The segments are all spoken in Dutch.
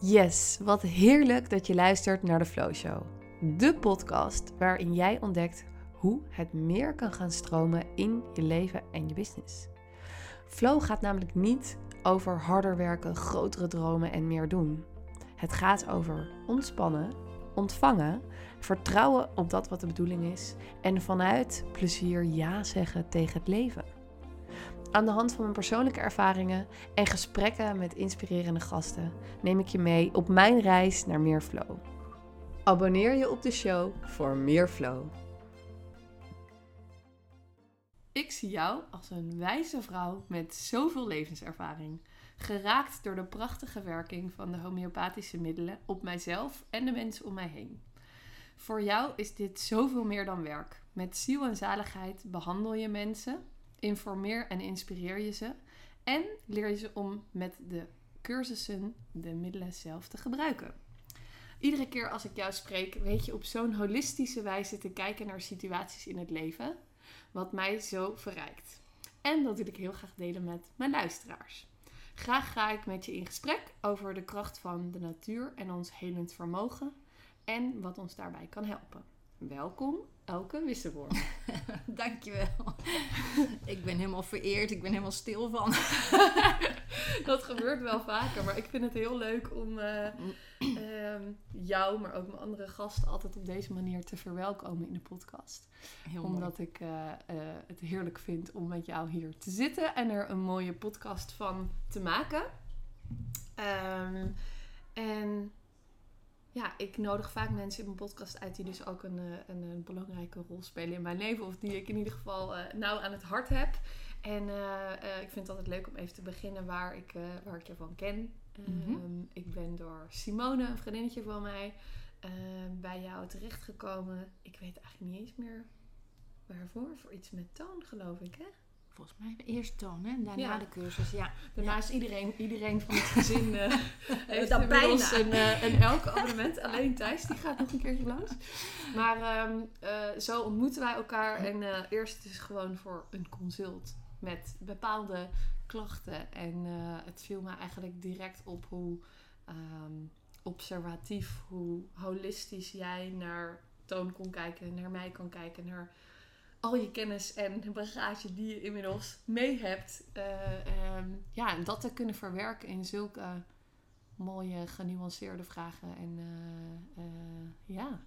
Yes, wat heerlijk dat je luistert naar de Flow Show. De podcast waarin jij ontdekt hoe het meer kan gaan stromen in je leven en je business. Flow gaat namelijk niet over harder werken, grotere dromen en meer doen. Het gaat over ontspannen, ontvangen, vertrouwen op dat wat de bedoeling is en vanuit plezier ja zeggen tegen het leven. Aan de hand van mijn persoonlijke ervaringen en gesprekken met inspirerende gasten neem ik je mee op mijn reis naar meer flow. Abonneer je op de show voor meer flow. Ik zie jou als een wijze vrouw met zoveel levenservaring, geraakt door de prachtige werking van de homeopathische middelen op mijzelf en de mensen om mij heen. Voor jou is dit zoveel meer dan werk. Met ziel en zaligheid behandel je mensen informeer en inspireer je ze. En leer je ze om met de cursussen de middelen zelf te gebruiken. Iedere keer als ik jou spreek, weet je op zo'n holistische wijze te kijken naar situaties in het leven, wat mij zo verrijkt. En dat wil ik heel graag delen met mijn luisteraars. Graag ga ik met je in gesprek over de kracht van de natuur en ons helend vermogen en wat ons daarbij kan helpen. Welkom, Elke Wisselworm. Dankjewel. ik ben helemaal vereerd, ik ben helemaal stil van. dat gebeurt wel vaker, maar ik vind het heel leuk om uh, jou, maar ook mijn andere gasten, altijd op deze manier te verwelkomen in de podcast. Heel Omdat ik uh, het heerlijk vind om met jou hier te zitten en er een mooie podcast van te maken. Um, en ja, ik nodig vaak mensen in mijn podcast uit die dus ook een, eh, een, een belangrijke rol spelen in mijn leven. Of die ik in ieder geval uh, nauw aan het hart heb. En uh, ik vind het altijd leuk om even te beginnen waar ik, waar ik je van ken. Mhm. Ehm, ik ben door Simone, een vriendinnetje van mij, bij jou terechtgekomen. Ik weet eigenlijk niet eens meer waarvoor. Voor iets met toon, geloof ik, hè? Volgens mij eerst toon en daarna de cursus. Ja. Daarna is iedereen, iedereen van het gezin uh, heeft dat bijna een, uh, een elke abonnement. Alleen Thijs, die gaat nog een keertje langs. Maar um, uh, zo ontmoeten wij elkaar. En eerst is gewoon voor een consult met bepaalde klachten. En het viel me eigenlijk direct op hoe um, observatief, hoe holistisch jij naar toon kon kijken, naar mij kan kijken, naar al je kennis en bagage die je inmiddels mee hebt, uh, um, ja, dat te kunnen verwerken in zulke mooie, genuanceerde vragen. En uh, ja,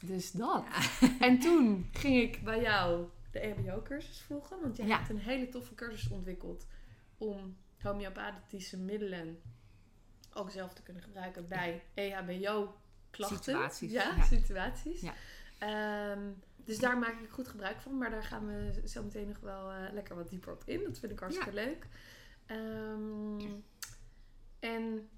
dus dat. En toen ging ik bij jou de EHBO-cursus volgen, want jij hebt een hele toffe cursus ontwikkeld om homeopathische middelen ook zelf te kunnen gebruiken bij EHBO-klachten. Situaties. Ja, situaties. Ja. Ehm, dus daar maak ik goed gebruik van. Maar daar gaan we zo meteen nog wel uh, lekker wat dieper op in. Dat vind ik hartstikke leuk. Um, en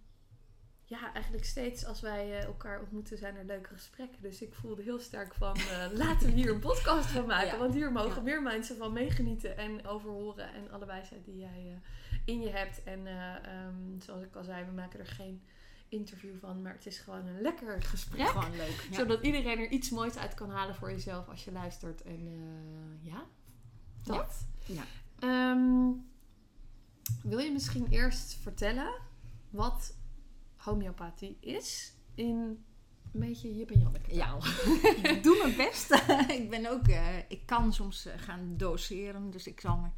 ja, eigenlijk steeds als wij uh, elkaar ontmoeten zijn er leuke gesprekken. Dus ik voelde heel sterk van uh, laten we hier een podcast van maken. Want hier mogen meer mensen van meegenieten en overhoren. En alle wijsheid die jij in je hebt. En um, zoals ik al zei, we maken er geen interview van, maar het is gewoon een lekker gesprek. Gewoon leuk. Zodat iedereen er iets moois uit kan halen voor jezelf als je luistert. En uh, ja, dat. Ja. Um, wil je misschien eerst vertellen wat homeopathie is in een beetje Jip en Janneke Ja, ik doe mijn best. ik ben ook, uh, ik kan soms uh, gaan doseren, dus ik zal me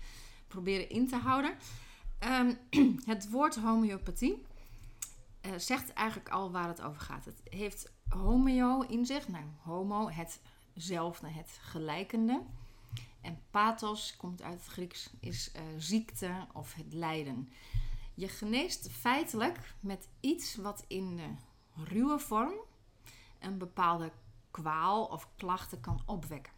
proberen in te houden. Um, het woord homeopathie uh, zegt eigenlijk al waar het over gaat. Het heeft homeo in zich. Nou, homo, hetzelfde, het gelijkende. En pathos komt uit het Grieks, is uh, ziekte of het lijden. Je geneest feitelijk met iets wat in de ruwe vorm een bepaalde kwaal of klachten kan opwekken.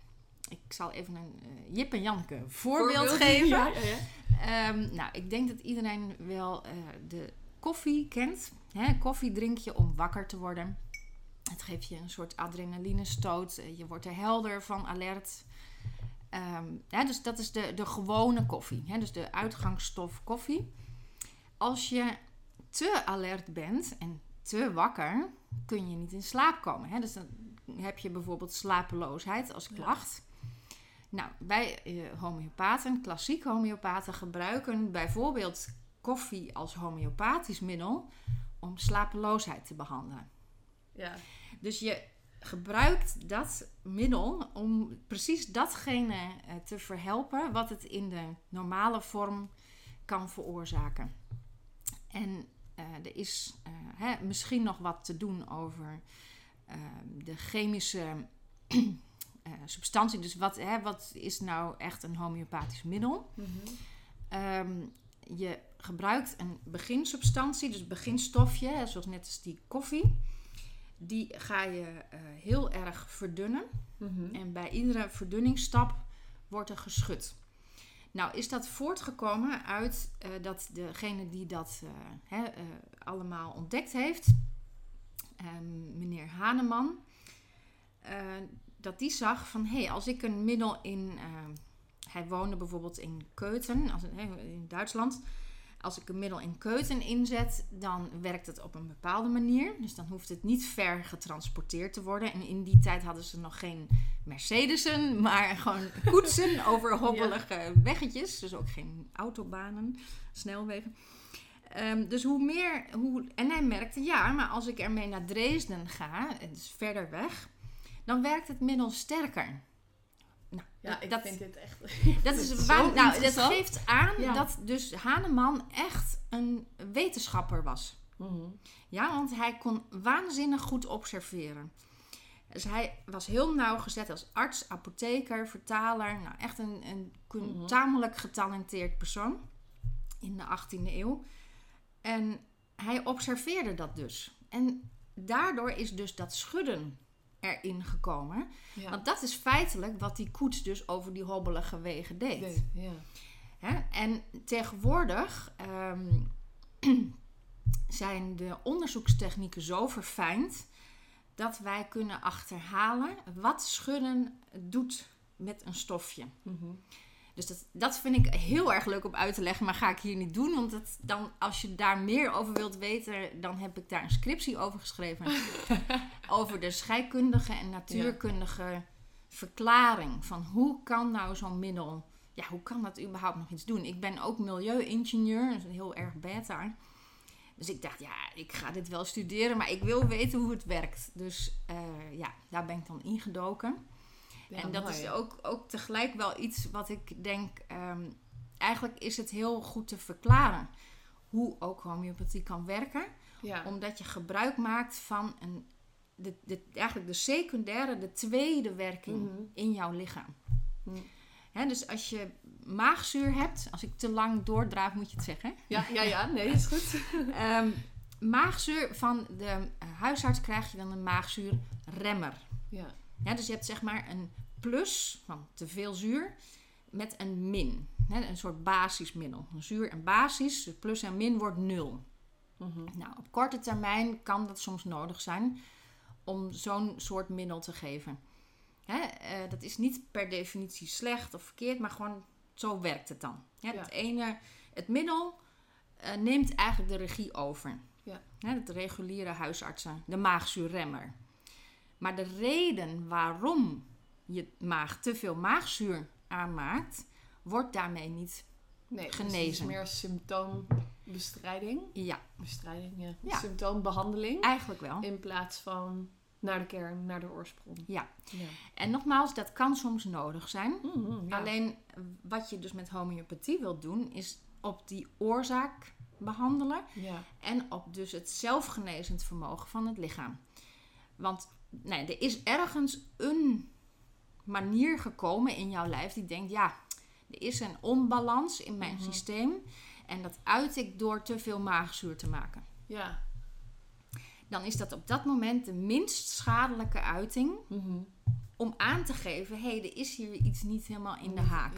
Ik zal even een uh, Jip en Janneke voorbeeld, geven. Ja, ja. Um, nou, ik denk dat iedereen wel uh, de koffie kent. Hè, koffie drink je om wakker te worden. Het geeft je een soort adrenalinestoot. Eh, je wordt er helder van, alert. Um, dus dat is de, de gewone koffie. Hè, dus de uitgangsstof koffie. Als je te alert bent en te wakker, kun je niet in slaap komen. Hè? Dus dan heb je bijvoorbeeld slapeloosheid als klacht. Nou, wij uh, homeopaten, klassieke homeopaten, gebruiken bijvoorbeeld koffie als homeopathisch middel om slapeloosheid te behandelen. Ja. Dus je gebruikt dat middel om precies datgene eh, te verhelpen wat het in de normale vorm kan veroorzaken. En eh, er is eh, hè, misschien nog wat te doen over de chemische substantie. Dus wat, hè, wat is nou echt een homeopathisch middel? Mhm. Ehm, je gebruikt een beginsubstantie, dus beginstofje, zoals net als die koffie. Die ga je uh, heel erg verdunnen. Mhm. En bij iedere verdunningsstap wordt er geschud. Nou, is dat voortgekomen uit uh, dat degene die dat uh, hè, allemaal ontdekt heeft, ehm, meneer Haneman, dat die zag van hé, hey, als ik een middel in. Hij woonde bijvoorbeeld in Keuten, als, in Duitsland. Als ik een middel in keuten inzet, dan werkt het op een bepaalde manier. Dus dan hoeft het niet ver getransporteerd te worden. En in die tijd hadden ze nog geen Mercedesen, maar gewoon koetsen over hobbelige weggetjes. Dus ook geen autobanen, snelwegen. Um, dus hoe meer. Hoe, en hij merkte, ja, maar als ik ermee naar Dresden ga, het is verder weg, dan werkt het middel sterker. Ja, ik vind dit echt. Dat is waar, nou, dat geeft aan dat dus Haneman echt een wetenschapper was. Mhm. Ja, want hij kon waanzinnig goed observeren. Dus hij was heel nauwgezet als arts, apotheker, vertaler. Nou, echt een, een mm tamelijk getalenteerd persoon in de 18e eeuw. En hij observeerde dat dus. En daardoor is dus dat schudden erin gekomen. Want dat is feitelijk wat die koets dus over die hobbelige wegen deed. ja. Hè? En tegenwoordig ehm, zijn de onderzoekstechnieken zo verfijnd dat wij kunnen achterhalen wat schudden doet met een stofje. Mhm. Dus dat, dat vind ik heel erg leuk om uit te leggen, maar ga ik hier niet doen. Want dat, dan, als je daar meer over wilt weten, dan heb ik daar een scriptie over geschreven. over de scheikundige en natuurkundige verklaring van hoe kan nou zo'n middel, ja, hoe kan dat überhaupt nog iets doen? Ik ben ook milieuingenieur, dat is heel erg beta. Dus ik dacht, ja, ik ga dit wel studeren, maar ik wil weten hoe het werkt. Dus uh, ja, daar ben ik dan ingedoken en dat is ook, ook tegelijk wel iets wat ik denk, um, eigenlijk is het heel goed te verklaren hoe ook homeopathie kan werken. Ja. Omdat je gebruik maakt van een, de, de, eigenlijk de secundaire, de tweede werking mhm. in jouw lichaam. Mhm. dus als je maagzuur hebt, als ik te lang doordraaf, moet je het zeggen. Ja, ja, ja nee, is goed. um, maagzuur van de huisarts krijg je dan een maagzuurremmer. Ja. Ja, dus je hebt zeg maar een plus van te veel zuur met een min. Hè, een soort basismiddel. Een zuur en basis, dus plus en min wordt nul. Mhm. Nou, op korte termijn kan dat soms nodig zijn om zo'n soort middel te geven. Hè, uh, dat is niet per definitie slecht of verkeerd, maar gewoon zo werkt het dan. Ja, Het ene, het middel uh, neemt eigenlijk de regie over. Ja. Hè, het reguliere huisartsen, de maagzuurremmer. Maar de reden waarom je maag te veel maagzuur aanmaakt, wordt daarmee niet nee, genezen. Dus het is meer symptoombestrijding. Ja. Bestrijding, ja. ja. Symptoombehandeling. Eigenlijk wel. In plaats van naar de kern, naar de oorsprong. Ja. ja. En nogmaals, dat kan soms nodig zijn. Mm Alleen wat je dus met homeopathie wilt doen, is op die oorzaak behandelen. Ja. En op dus het zelfgenezend vermogen van het lichaam. Want nee, er is ergens een manier gekomen in jouw lijf die denkt: ja, er is een onbalans in mijn mhm. systeem. En dat uit ik door te veel maagzuur te maken. Ja. Dan is dat op dat moment de minst schadelijke uiting mhm. om aan te geven: hé, hey, er is hier iets niet helemaal in de haak.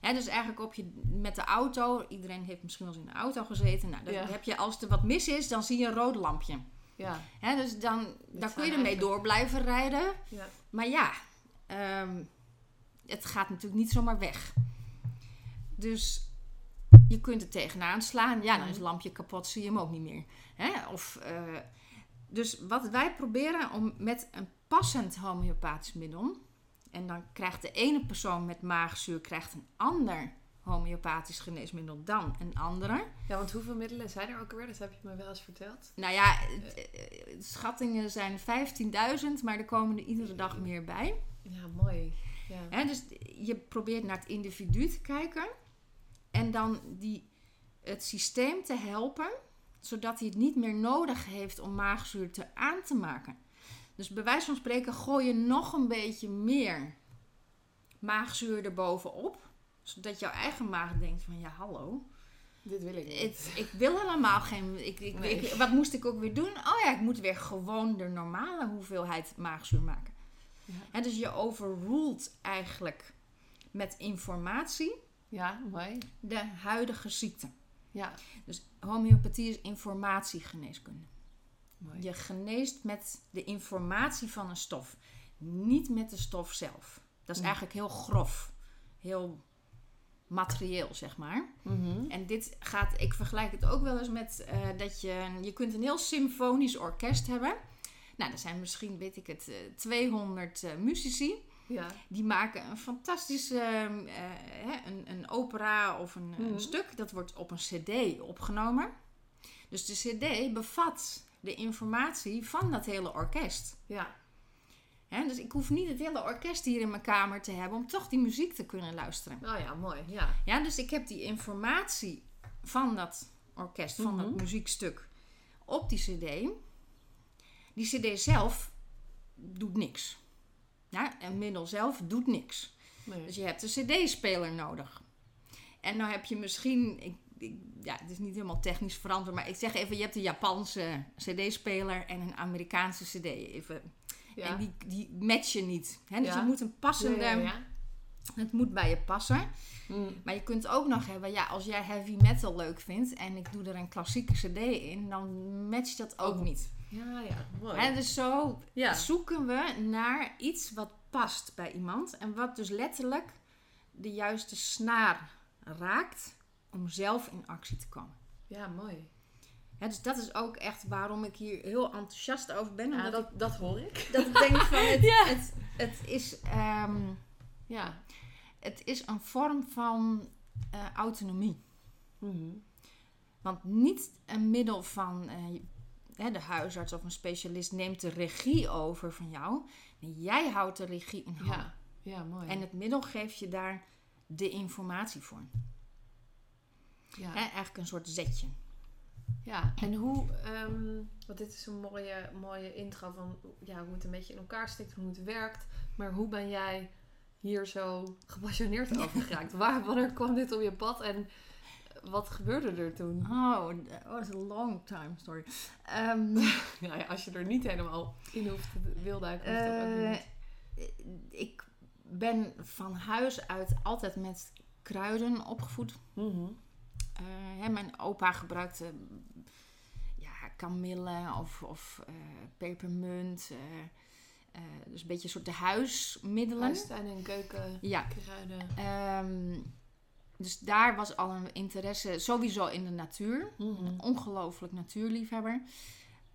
Ja. dus eigenlijk op je, met de auto, iedereen heeft misschien wel eens in de auto gezeten. Nou, dan heb je, als er wat mis is, dan zie je een rood lampje. Ja. dus dan, dan kun je ermee door blijven rijden. Ja. Maar ja, Ehm, het gaat natuurlijk niet zomaar weg. Dus je kunt er tegenaan slaan. Ja, dan is het lampje kapot, zie je hem ook niet meer. Hè? Of, eh, dus wat wij proberen om met een passend homeopathisch middel... en dan krijgt de ene persoon met maagzuur krijgt een ander homeopathisch geneesmiddel dan een andere. Ja, want hoeveel middelen zijn er ook alweer? Dat heb je me wel eens verteld. Nou ja, eh, schattingen zijn 15.000, maar er komen er iedere dag meer bij. Ja, mooi. Ja. Dus je probeert naar het individu te kijken en dan die, het systeem te helpen, zodat hij het niet meer nodig heeft om maagzuur te aan te maken. Dus bij wijze van spreken gooi je nog een beetje meer maagzuur erbovenop, zodat jouw eigen maag denkt van ja hallo, Dit wil ik niet. het, ik wil helemaal geen. Ik, ik, Nee. ik- wat moest ik ook weer doen? Oh ja, ik moet weer gewoon de normale hoeveelheid maagzuur maken. Ja. Hè, dus je overruled eigenlijk met informatie Ja, mooi. de huidige ziekte. Ja, Dus homeopathie is informatiegeneeskunde. mooi. Je geneest met de informatie van een stof, niet met de stof zelf. Dat is eigenlijk heel grof, heel materieel, zeg maar. Mhm. En dit gaat, ik vergelijk het ook wel eens met eh, dat je, je kunt een heel symfonisch orkest hebben. Nou, er zijn misschien, weet ik het, eh, 200 eh, muzici. Ja, Die maken een fantastische eh, eh, hè, een, een opera of een, een Mhm. stuk. Dat wordt op een cd opgenomen. Dus de cd bevat de informatie van dat hele orkest. ja. Dus ik hoef niet het hele orkest hier in mijn kamer te hebben om toch die muziek te kunnen luisteren. Oh ja, mooi. Ja. Ja, dus ik heb die informatie van dat orkest, van dat Mhm. muziekstuk op die cd. Die cd zelf doet niks. Ja, een middel zelf doet niks. Nee. Dus je hebt een cd-speler nodig. En nou heb je misschien, ik, ik- ja, het is niet helemaal technisch verantwoord, maar ik zeg even, je hebt een Japanse cd-speler en een Amerikaanse cd. Even. Ja. En die, die matchen niet. Hè? Dus je moet een passende, het moet bij je passen. Mm. Maar je kunt ook nog hebben, ja, als jij heavy metal leuk vindt en ik doe er een klassieke cd in, dan matcht dat ook Ook niet. Ja, ja, mooi. Hè, dus zo Ja. zoeken we naar iets wat past bij iemand en wat dus letterlijk de juiste snaar raakt om zelf in actie te komen. Ja, mooi. Hè, dus dat is ook echt waarom ik hier heel enthousiast over ben. Ja, Omdat dat, dat hoor ik. dat ik denk van het, Ja. het, het is... ehm, Ja. het is een vorm van eh, autonomie. Mhm. Want niet een middel van eh, de huisarts of een specialist neemt de regie over van jou. Nee, jij houdt de regie in handen. Ja. Ja, mooi. En het middel geeft je daar de informatie voor. ja. Hè, eigenlijk een soort zetje. Ja, en hoe, ehm, want dit is een mooie, mooie intro van ja, hoe het een beetje in elkaar steekt, hoe het werkt. Maar hoe ben jij hier zo gepassioneerd over geraakt? Waar, wanneer kwam dit op je pad en wat gebeurde er toen? Oh, that was a long time story. Ehm, Ja, ja, als je er niet helemaal in hoeft te wil duiken, hoeft dat ook eh, niet. ik ben van huis uit altijd met kruiden opgevoed. Mhm. Hè, mijn opa gebruikte ja, kamille of, of eh, pepermunt. eh, eh, dus een beetje een soort de huismiddelen. Huistuin en keuken, Ja, kruiden. ehm, dus daar was al een interesse sowieso in de natuur. Mhm. Een ongelooflijk natuurliefhebber.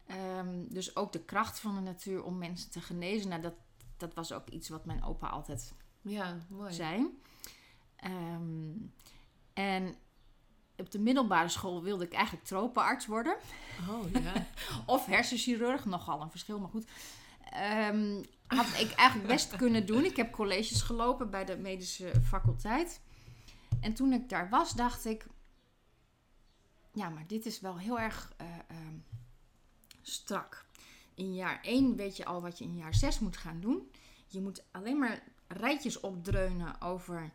Ehm, dus ook de kracht van de natuur om mensen te genezen. Nou, dat, dat was ook iets wat mijn opa altijd Ja, mooi. zijn. Ehm, en op de middelbare school wilde ik eigenlijk tropenarts worden. Oh ja. Of hersenchirurg, nogal een verschil, maar goed. Ehm, had ik eigenlijk best kunnen doen. Ik heb colleges gelopen bij de medische faculteit. En toen ik daar was, dacht ik... Ja, maar dit is wel heel erg eh, ehm, strak. In jaar 1 weet je al wat je in jaar 6 moet gaan doen. Je moet alleen maar rijtjes opdreunen over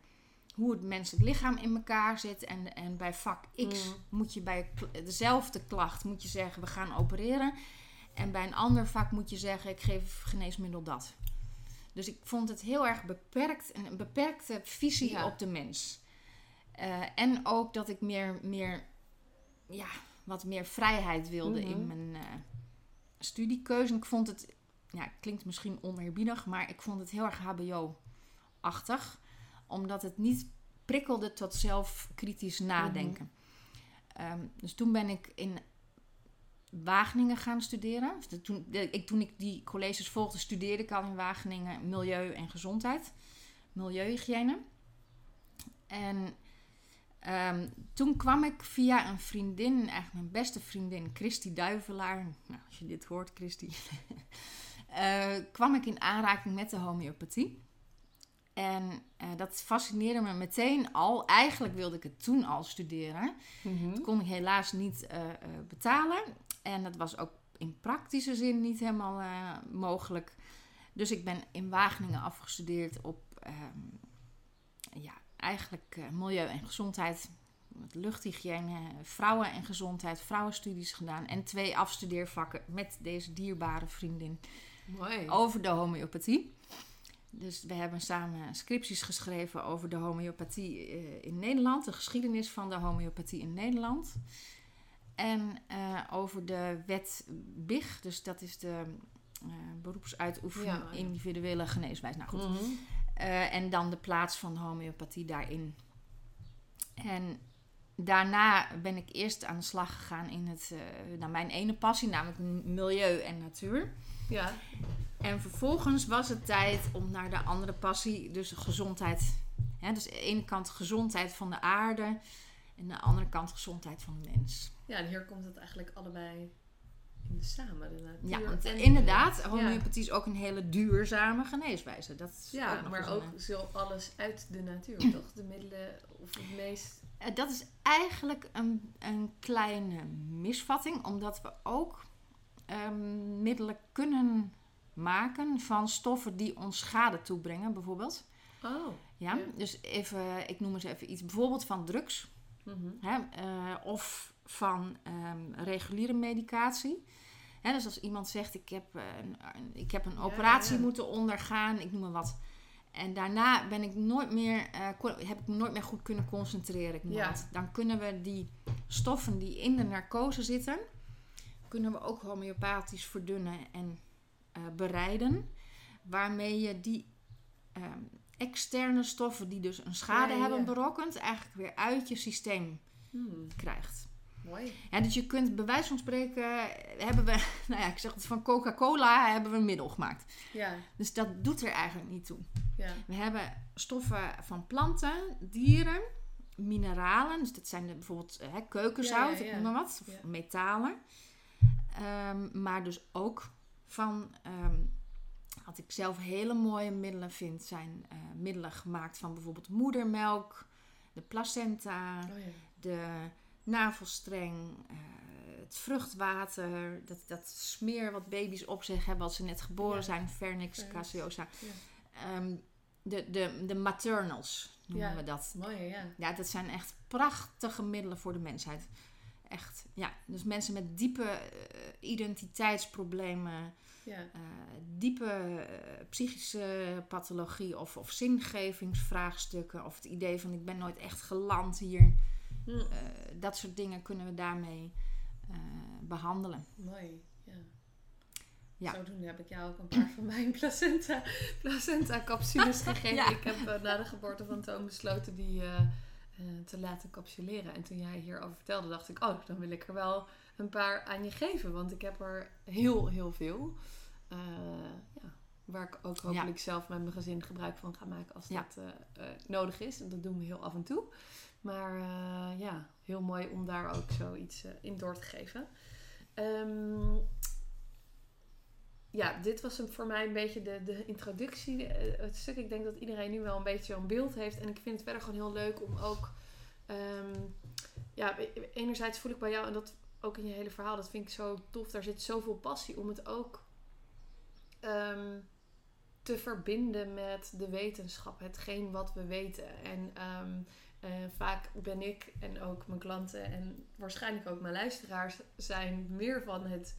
hoe het menselijk lichaam in elkaar zit. En, en bij vak X Mm. moet je bij dezelfde klacht moet je zeggen, we gaan opereren. En bij een ander vak moet je zeggen, ik geef geneesmiddel dat. Dus ik vond het heel erg beperkt, een beperkte visie Ja. op de mens. Eh, en ook dat ik meer, meer, ja, wat meer vrijheid wilde in mijn eh, studiekeuze. En ik vond het, ja, klinkt misschien oneerbiedig, maar ik vond het heel erg HBO-achtig. Omdat het niet prikkelde tot zelfkritisch nadenken. Ehm, dus toen ben ik in Wageningen gaan studeren. Dus toen, ik, toen ik die colleges volgde, studeerde ik al in Wageningen milieu en gezondheid. Milieuhygiëne. En Ehm, toen kwam ik via een vriendin, eigenlijk mijn beste vriendin, Christy Duivelaar. Nou, als je dit hoort, Christy. uh, kwam ik in aanraking met de homeopathie. En uh, dat fascineerde me meteen al. Eigenlijk wilde ik het toen al studeren. Mm Dat kon ik helaas niet uh, betalen. En dat was ook in praktische zin niet helemaal mogelijk. Dus ik ben in Wageningen afgestudeerd op um, ja, eigenlijk milieu en gezondheid, met luchthygiëne, vrouwen en gezondheid, vrouwenstudies gedaan en twee afstudeervakken met deze dierbare vriendin Mooi. over de homeopathie. Dus we hebben samen scripties geschreven over de homeopathie uh, in Nederland, de geschiedenis van de homeopathie in Nederland. En uh, over de wet BIG, dus dat is de uh, beroepsuitoefening ja, ja. individuele geneeswijze. Nou goed. Mm -hmm. uh, en dan de plaats van de homeopathie daarin. En daarna ben ik eerst aan de slag gegaan in het, nou, mijn ene passie, namelijk milieu en natuur. Ja. En vervolgens was het tijd om naar de andere passie, dus gezondheid. Dus aan de ene kant gezondheid van de aarde en aan de andere kant gezondheid van de mens. Ja, en hier komt het eigenlijk allebei in samen. De natuur ja, want inderdaad, homeopathie is ook een hele duurzame geneeswijze. Dat is ja, ook maar ook zo alles uit de natuur, toch? De middelen of het meest... Uh, dat is eigenlijk een, een kleine misvatting, omdat we ook um, middelen kunnen maken van stoffen die ons schade toebrengen, bijvoorbeeld. Oh. Ja, ja. dus even, ik noem eens even iets, bijvoorbeeld van drugs. Mm -hmm. hè, uh, of van um, reguliere medicatie. Hè, dus als iemand zegt, ik heb een, ik heb een operatie ja, moeten ondergaan, ik noem maar wat. En daarna ben ik nooit meer, uh, heb ik me nooit meer goed kunnen concentreren. Ik ja. Dan kunnen we die stoffen die in de narcose zitten, kunnen we ook homeopathisch verdunnen en uh, bereiden. Waarmee je die um, externe stoffen die dus een schade hebben berokkend, eigenlijk weer uit je systeem hmm. krijgt. Mooi. Ja, dus je kunt bij wijze van spreken, hebben we, nou ja, ik zeg het van Coca-Cola, hebben we een middel gemaakt. Ja. Dus dat doet er eigenlijk niet toe. Ja. We hebben stoffen van planten, dieren, mineralen, dus dat zijn de, bijvoorbeeld hè, keukenzout, ja, ja, ja. ik noem maar wat, of metalen. Um, maar dus ook van, um, wat ik zelf hele mooie middelen vind, zijn uh, middelen gemaakt van bijvoorbeeld moedermelk, de placenta, oh, de navelstreng, uh, het vruchtwater, dat, dat smeer wat baby's op zich hebben als ze net geboren ja. zijn, vernix, caseosa. Ja. Um, de, de, de maternals noemen we dat. Mooi, ja. Ja, dat zijn echt prachtige middelen voor de mensheid. Echt, ja. Dus mensen met diepe uh, identiteitsproblemen, ja. uh, diepe uh, psychische pathologie of, of zingevingsvraagstukken of het idee van ik ben nooit echt geland hier. Hm. Dat soort dingen kunnen we daarmee behandelen. Mooi, ja. Ja. Zodoende heb ik jou ook een paar van mijn placenta, placenta capsules gegeven. Ja. Ik heb uh, na de geboorte van Toon besloten die te laten capsuleren. En toen jij hierover vertelde, dacht ik, oh, dan wil ik er wel een paar aan je geven. Want ik heb er heel, heel veel. ja, waar ik ook hopelijk ja. zelf met mijn gezin gebruik van ga maken als Ja. dat nodig is. En dat doen we heel af en toe. Maar ja, heel mooi om daar ook zoiets in door te geven. Um, ja, dit was een, voor mij een beetje de, de introductie. Uh, het stuk, ik denk dat iedereen nu wel een beetje zo'n beeld heeft. En ik vind het verder gewoon heel leuk om ook... Um, ja, enerzijds voel ik bij jou, en dat ook in je hele verhaal, dat vind ik zo tof. Daar zit zoveel passie om het ook um, te verbinden met de wetenschap. Hetgeen wat we weten. En... Um, uh, vaak ben ik en ook mijn klanten en waarschijnlijk ook mijn luisteraars zijn meer van het,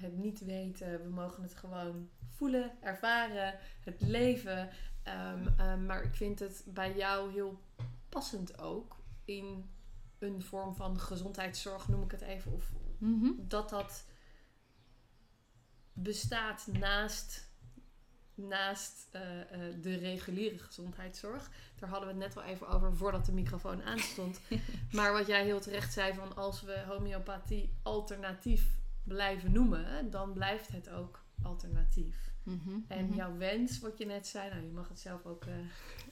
het niet weten. We mogen het gewoon voelen, ervaren, het leven. Um, um, maar ik vind het bij jou heel passend ook in een vorm van gezondheidszorg, noem ik het even. Of mm -hmm. dat dat bestaat naast naast uh, uh, de reguliere gezondheidszorg. Daar hadden we het net al even over voordat de microfoon aanstond. maar wat jij heel terecht zei van als we homeopathie alternatief blijven noemen, dan blijft het ook alternatief. Mm -hmm, en mm -hmm. jouw wens, wat je net zei, nou je mag het zelf ook uh,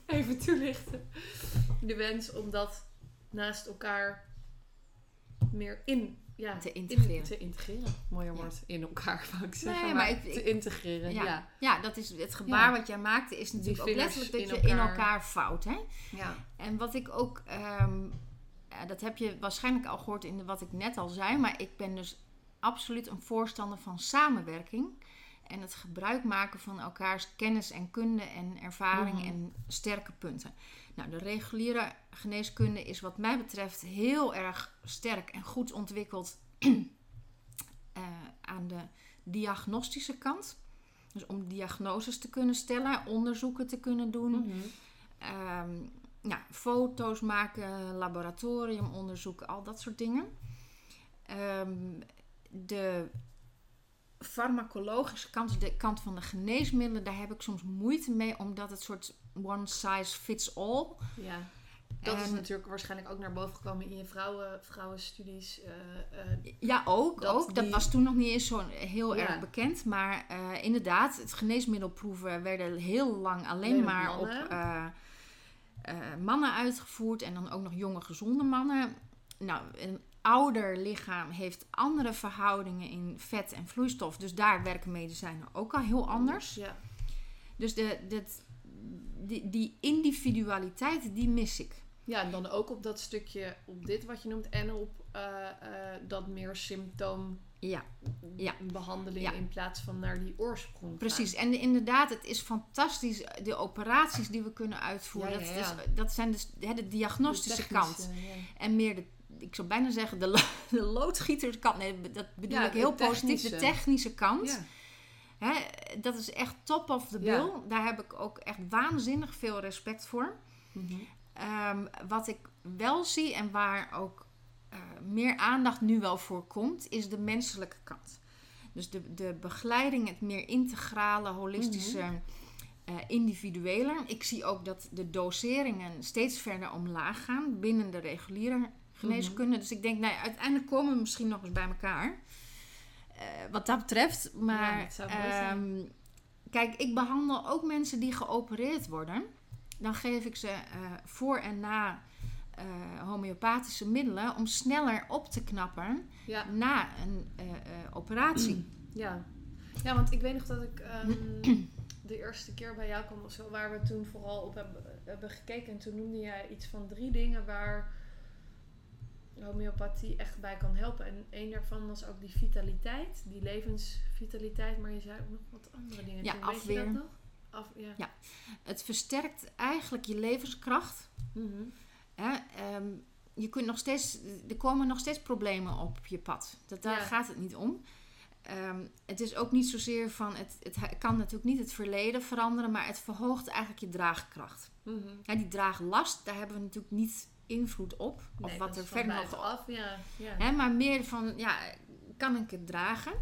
even toelichten. De wens om dat naast elkaar meer in ja, te integreren. In, te integreren. Mooier woord. In elkaar, wou ik zeggen. Nee, maar, maar ik- te integreren, ja. Ja. ja. Ja, dat is het gebaar Ja. wat jij maakte is natuurlijk ook letterlijk dat in je in elkaar. vouwt. Hè? ja. En wat ik ook, ehm, ja, dat heb je waarschijnlijk al gehoord in de, wat ik net al zei, maar ik ben dus absoluut een voorstander van samenwerking. En het gebruik maken van elkaars kennis en kunde en ervaring Mhm. en sterke punten. Nou, de reguliere geneeskunde is wat mij betreft heel erg sterk en goed ontwikkeld eh, aan de diagnostische kant. Dus om diagnoses te kunnen stellen, onderzoeken te kunnen doen. Mhm. Ehm, ja, foto's maken, laboratoriumonderzoek, al dat soort dingen. Ehm, de farmacologische kant, de kant van de geneesmiddelen, daar heb ik soms moeite mee, omdat het soort one size fits all. Ja. Dat is En- natuurlijk waarschijnlijk ook naar boven gekomen in je vrouwen, vrouwenstudies. eh, eh, Ja, ook. Dat ook. dat was toen nog niet eens zo heel Ja. erg bekend. Maar eh, inderdaad, het geneesmiddelproeven werden heel lang alleen maar mannen. op mannen uitgevoerd. En dan ook nog jonge, gezonde mannen. Nou, een ouder lichaam heeft andere verhoudingen in vet en vloeistof. Dus daar werken medicijnen ook al heel anders. Ja. Dus de, die, die individualiteit, die mis ik. ja, en dan ook op dat stukje, op dit wat je noemt, en op eh, eh, dat meer symptoom Ja. Ja. behandeling Ja. in plaats van naar die oorsprong. gaan. Precies, en inderdaad, het is fantastisch. De operaties die we kunnen uitvoeren, Ja, ja, Dat, is, dat zijn dus hè, de diagnostische De kant. En meer de, ik zou bijna zeggen, de, de loodgieterskant. Nee, dat bedoel Ja, ik heel de positief. De technische. kant. Ja. Hè, dat is echt top of the Ja. bill. Daar heb ik ook echt waanzinnig veel respect voor. Mhm. Ehm, wat ik wel zie en waar ook eh, meer aandacht nu wel voor komt, is de menselijke kant. Dus de, de begeleiding, het meer integrale, holistische, eh, individuele. Ik zie ook dat de doseringen steeds verder omlaag gaan binnen de reguliere geneeskunde. Dus ik denk, nou ja, uiteindelijk komen we misschien nog eens bij elkaar. Eh, wat dat betreft. Maar Ja, ehm, kijk, ik behandel ook mensen die geopereerd worden. Dan geef ik ze eh, voor en na eh, homeopathische middelen om sneller op te knappen Ja. na een operatie. Ja. ja, want ik weet nog dat ik ehm, de eerste keer bij jou kwam of zo, waar we toen vooral op hebben, hebben gekeken. En toen noemde jij iets van drie dingen waar homeopathie echt bij kan helpen. En één daarvan was ook die vitaliteit, die levensvitaliteit. Maar je zei ook nog wat andere dingen. Ja, toen. Weet je afweer. dat nog? Af, ja. Ja. Het versterkt eigenlijk je levenskracht. Mhm. Hè? Ehm, je kunt nog steeds, er komen nog steeds problemen op je pad. Dat, daar Ja. gaat het niet om. Ehm, het is ook niet zozeer van, het, het kan natuurlijk niet het verleden veranderen, maar het verhoogt eigenlijk je draagkracht. Mhm. Ja, die draaglast, daar hebben we natuurlijk niet invloed op. Of Nee, wat er verder nog buitenaf, ja. ja. Hè, maar meer van, ja, kan ik het dragen?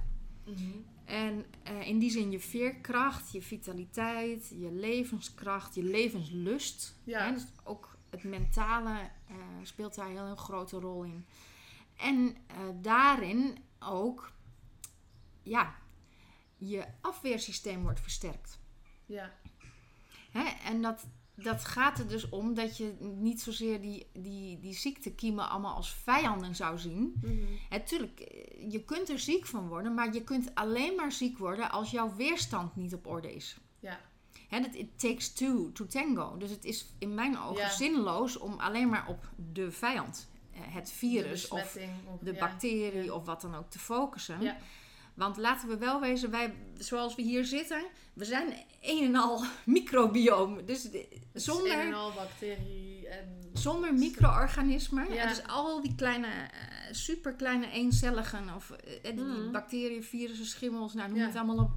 Mhm. En eh, in die zin je veerkracht, je vitaliteit, je levenskracht, je levenslust. Ja. Hè, dus ook het mentale eh, speelt daar heel een grote rol in. En eh, daarin ook, ja, je afweersysteem wordt versterkt. ja. Hè? En dat, dat gaat er dus om dat je niet zozeer die, die, die ziektekiemen allemaal als vijanden zou zien. Mhm. Natuurlijk, eh, je kunt er ziek van worden, maar je kunt alleen maar ziek worden als jouw weerstand niet op orde is. ja. Hè, dat it takes two to tango. Dus het is in mijn ogen Ja. zinloos om alleen maar op de vijand, eh, het virus de of de ja. bacterie Ja. of wat dan ook te focussen. Ja. Want laten we wel wezen, wij, zoals we hier zitten, we zijn een en al microbioom. Dus zonder, een en al bacterie en... zonder micro-organismen. Ja. En dus al die kleine, eh, superkleine eencelligen of eh, die Mhm. bacteriën, virussen, schimmels, nou noem Ja. het allemaal op,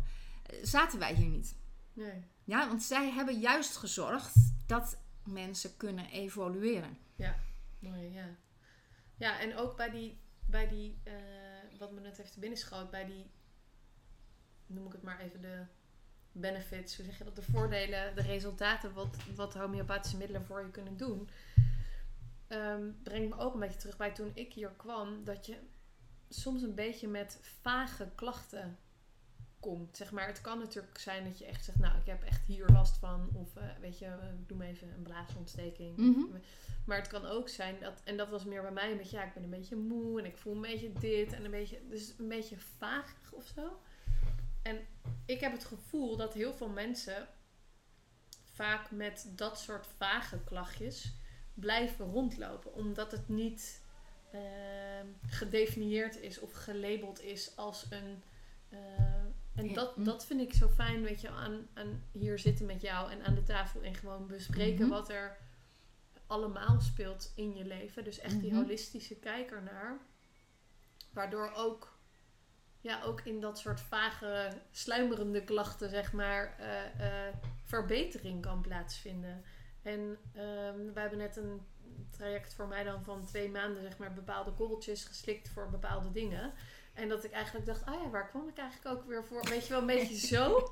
eh, zaten wij hier niet. Nee. Ja, want zij hebben juist gezorgd dat mensen kunnen evolueren. Mooi, ja. Ja, en ook bij die, bij die eh, wat me net heeft te binnen schoot, bij die, noem ik het maar even de benefits, hoe zeg je dat, de voordelen, de resultaten, wat, wat homeopathische middelen voor je kunnen doen, ehm, brengt me ook een beetje terug bij toen ik hier kwam, dat je soms een beetje met vage klachten komt. Zeg maar, het kan natuurlijk zijn dat je echt zegt, nou, ik heb echt hier last van. Of eh, weet je, ik doe me even een blaasontsteking. Mhm. Maar het kan ook zijn dat, en dat was meer bij mij, beetje, ja, ik ben een beetje moe en ik voel een beetje dit en een beetje, dus een beetje vaag of zo. En ik heb het gevoel dat heel veel mensen vaak met dat soort vage klachtjes blijven rondlopen, omdat het niet ehm, gedefinieerd is of gelabeld is als een. eh, en dat, Hm. dat vind ik zo fijn, weet je, aan, aan hier zitten met jou en aan de tafel en gewoon bespreken Mhm. wat er allemaal speelt in je leven. Dus echt die Mhm. holistische kijk ernaar. Waardoor ook, ja, ook in dat soort vage, sluimerende klachten, zeg maar, eh, eh, verbetering kan plaatsvinden. En ehm, we hebben net een traject voor mij dan van twee maanden, zeg maar, bepaalde korreltjes geslikt voor bepaalde dingen. En dat ik eigenlijk dacht, ah ja, waar kwam ik eigenlijk ook weer voor? Weet je wel, een beetje zo.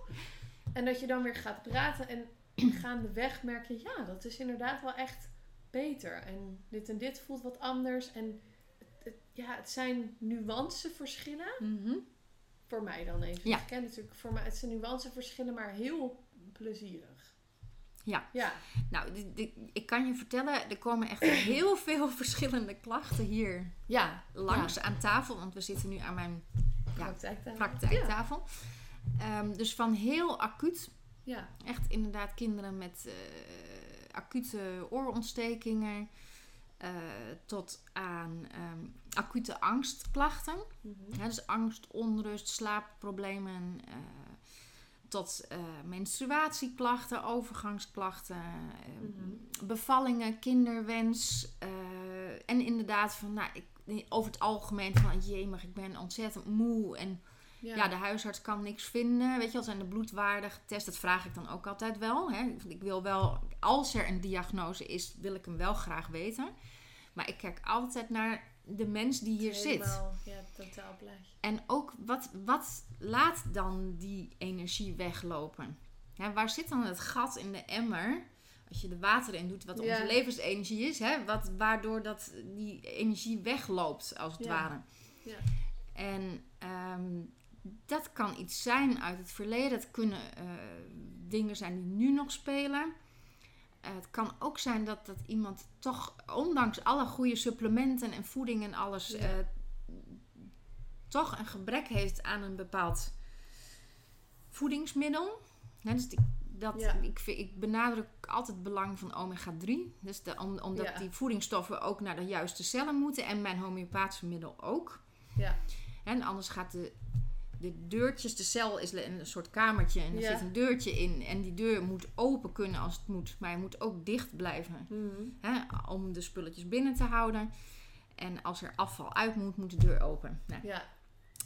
En dat je dan weer gaat praten en gaandeweg merk je, ja, dat is inderdaad wel echt beter. En dit en dit voelt wat anders. En het, het- ja, het zijn nuanceverschillen. Mhm. Voor mij dan even. Ja. Ik ken natuurlijk voor mij, het zijn nuanceverschillen, maar heel plezierig. Ja. Ja. Nou, ik kan je vertellen, er komen echt heel veel verschillende klachten hier Ja. langs aan tafel. Want we zitten nu aan mijn Ja. Praktijktafel. praktijktafel. Ehm, dus van heel acuut, Ja. echt inderdaad kinderen met eh, acute oorontstekingen. eh, tot aan ehm, acute angstklachten. Mhm. Ja, dus angst, onrust, slaapproblemen. eh, tot eh, menstruatieklachten, overgangsklachten, eh, Mhm. bevallingen, kinderwens. eh, en inderdaad van, nou, ik, over het algemeen van, jemig, ik ben ontzettend moe. En Ja. ja. de huisarts kan niks vinden. Weet je wel, zijn de bloedwaarden getest? Dat vraag ik dan ook altijd wel. Hè. Ik wil wel, als er een diagnose is, wil ik hem wel graag weten. Maar ik kijk altijd naar de mens die hier zit. Ja, totaal plaatje. En ook wat, wat laat dan die energie weglopen? Ja, waar zit dan het gat in de emmer? Als je er water in doet, wat Ja. onze levensenergie is, hè? Wat, waardoor dat, die energie wegloopt, als het Ja. ware. Ja. En ehm, dat kan iets zijn uit het verleden. Het kunnen eh, dingen zijn die nu nog spelen. Eh, het kan ook zijn dat, dat iemand toch, ondanks alle goede supplementen en voeding en alles, Ja. eh, toch een gebrek heeft aan een bepaald voedingsmiddel. Dus die- dat, Ja. ik, ik benadruk altijd het belang van omega-3. Dus de, om, omdat Ja. die voedingsstoffen ook naar de juiste cellen moeten. En mijn homeopathische middel ook. Ja. En anders gaat de, de deurtjes, de cel is een soort kamertje en er Ja. zit een deurtje in. En die deur moet open kunnen als het moet, maar hij moet ook dicht blijven. Mhm. Hè, om de spulletjes binnen te houden. En als er afval uit moet, moet de deur open. Nou, Ja.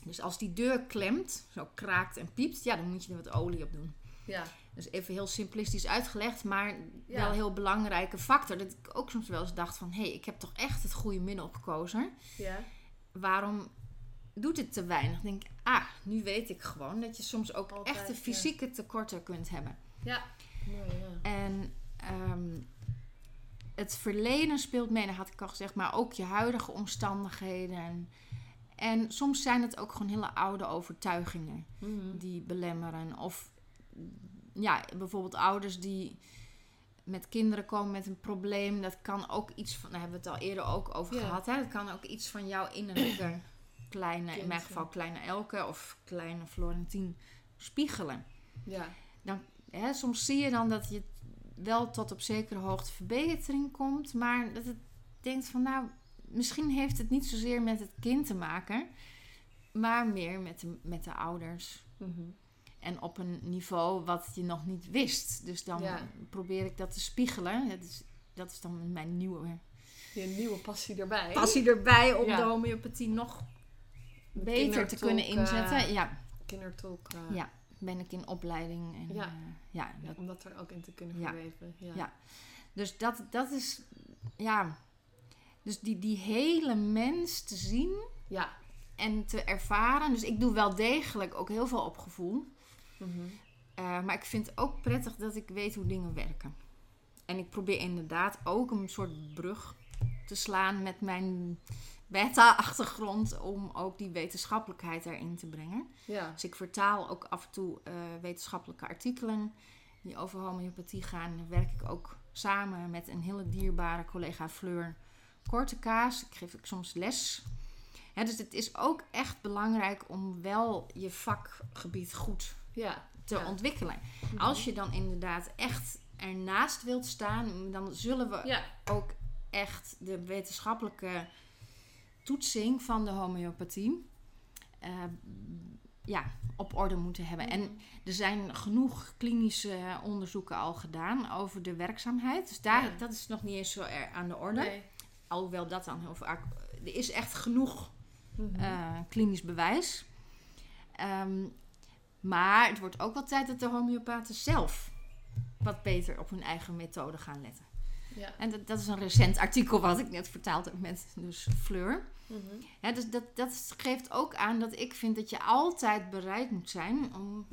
dus als die deur klemt, zo kraakt en piept, ja, dan moet je er wat olie op doen. Ja. Dus even heel simplistisch uitgelegd, maar Ja. wel een heel belangrijke factor. Dat ik ook soms wel eens dacht van, hé, hey, ik heb toch echt het goede middel gekozen Ja. waarom doet het te weinig? Dan denk ik, ah, nu weet ik gewoon dat je soms ook Altijd, echte ja. fysieke tekorten kunt hebben. Ja. Mooi, ja. En ehm, het verleden speelt mee, dat had ik al gezegd, maar ook je huidige omstandigheden. En soms zijn het ook gewoon hele oude overtuigingen Mhm. die belemmeren. Of ja, bijvoorbeeld ouders die met kinderen komen met een probleem. Dat kan ook iets van, daar hebben we het al eerder ook over Ja. gehad. Hè? Dat kan ook iets van jouw innerlijke kleine, in mijn geval kleine Elke of kleine Florentien spiegelen. Ja. Hè, soms zie je dan dat je wel tot op zekere hoogte verbetering komt, maar dat het denkt van nou, misschien heeft het niet zozeer met het kind te maken, maar meer met de, met de ouders. Mhm. En op een niveau wat je nog niet wist. Dus dan Ja. probeer ik dat te spiegelen. Dat is, dat is dan mijn nieuwe Je nieuwe passie erbij. passie erbij om Ja. de homeopathie nog beter te kunnen eh, inzetten. Ja, Kindertolk. eh, Ja. ben ik in opleiding. En, Ja. ja. ja, dat, om dat er ook in te kunnen verweven. Ja. Ja. dus dat, dat is, ja. Dus die, die hele mens te zien Ja. en te ervaren. Dus ik doe wel degelijk ook heel veel op gevoel. Mhm. Eh, maar ik vind het ook prettig dat ik weet hoe dingen werken. En ik probeer inderdaad ook een soort brug te slaan met mijn beta-achtergrond om ook die wetenschappelijkheid erin te brengen. Ja. Dus ik vertaal ook af en toe uh, wetenschappelijke artikelen die over homeopathie gaan. Dan werk ik ook samen met een hele dierbare collega Fleur Kortekaas. Ik geef ik soms les. dus het is ook echt belangrijk om wel je vakgebied goed ja. te ja. ontwikkelen. Mhm. Als je dan inderdaad echt ernaast wilt staan, dan zullen we ook echt de wetenschappelijke toetsing van de homeopathie eh, ja, op orde moeten hebben. Mhm. En er zijn genoeg klinische onderzoeken al gedaan over de werkzaamheid. Dus daar, Ja. dat is nog niet eens zo er aan de orde. Nee. Alhoewel dat dan heel vaak... Er is echt genoeg Mhm. eh, klinisch bewijs. Ehm, maar het wordt ook wel tijd dat de homeopaten zelf wat beter op hun eigen methode gaan letten. Ja. En dat, dat is een recent artikel wat ik net vertaald heb met dus Fleur. Mhm. Ja, dus dat, dat geeft ook aan dat ik vind dat je altijd bereid moet zijn om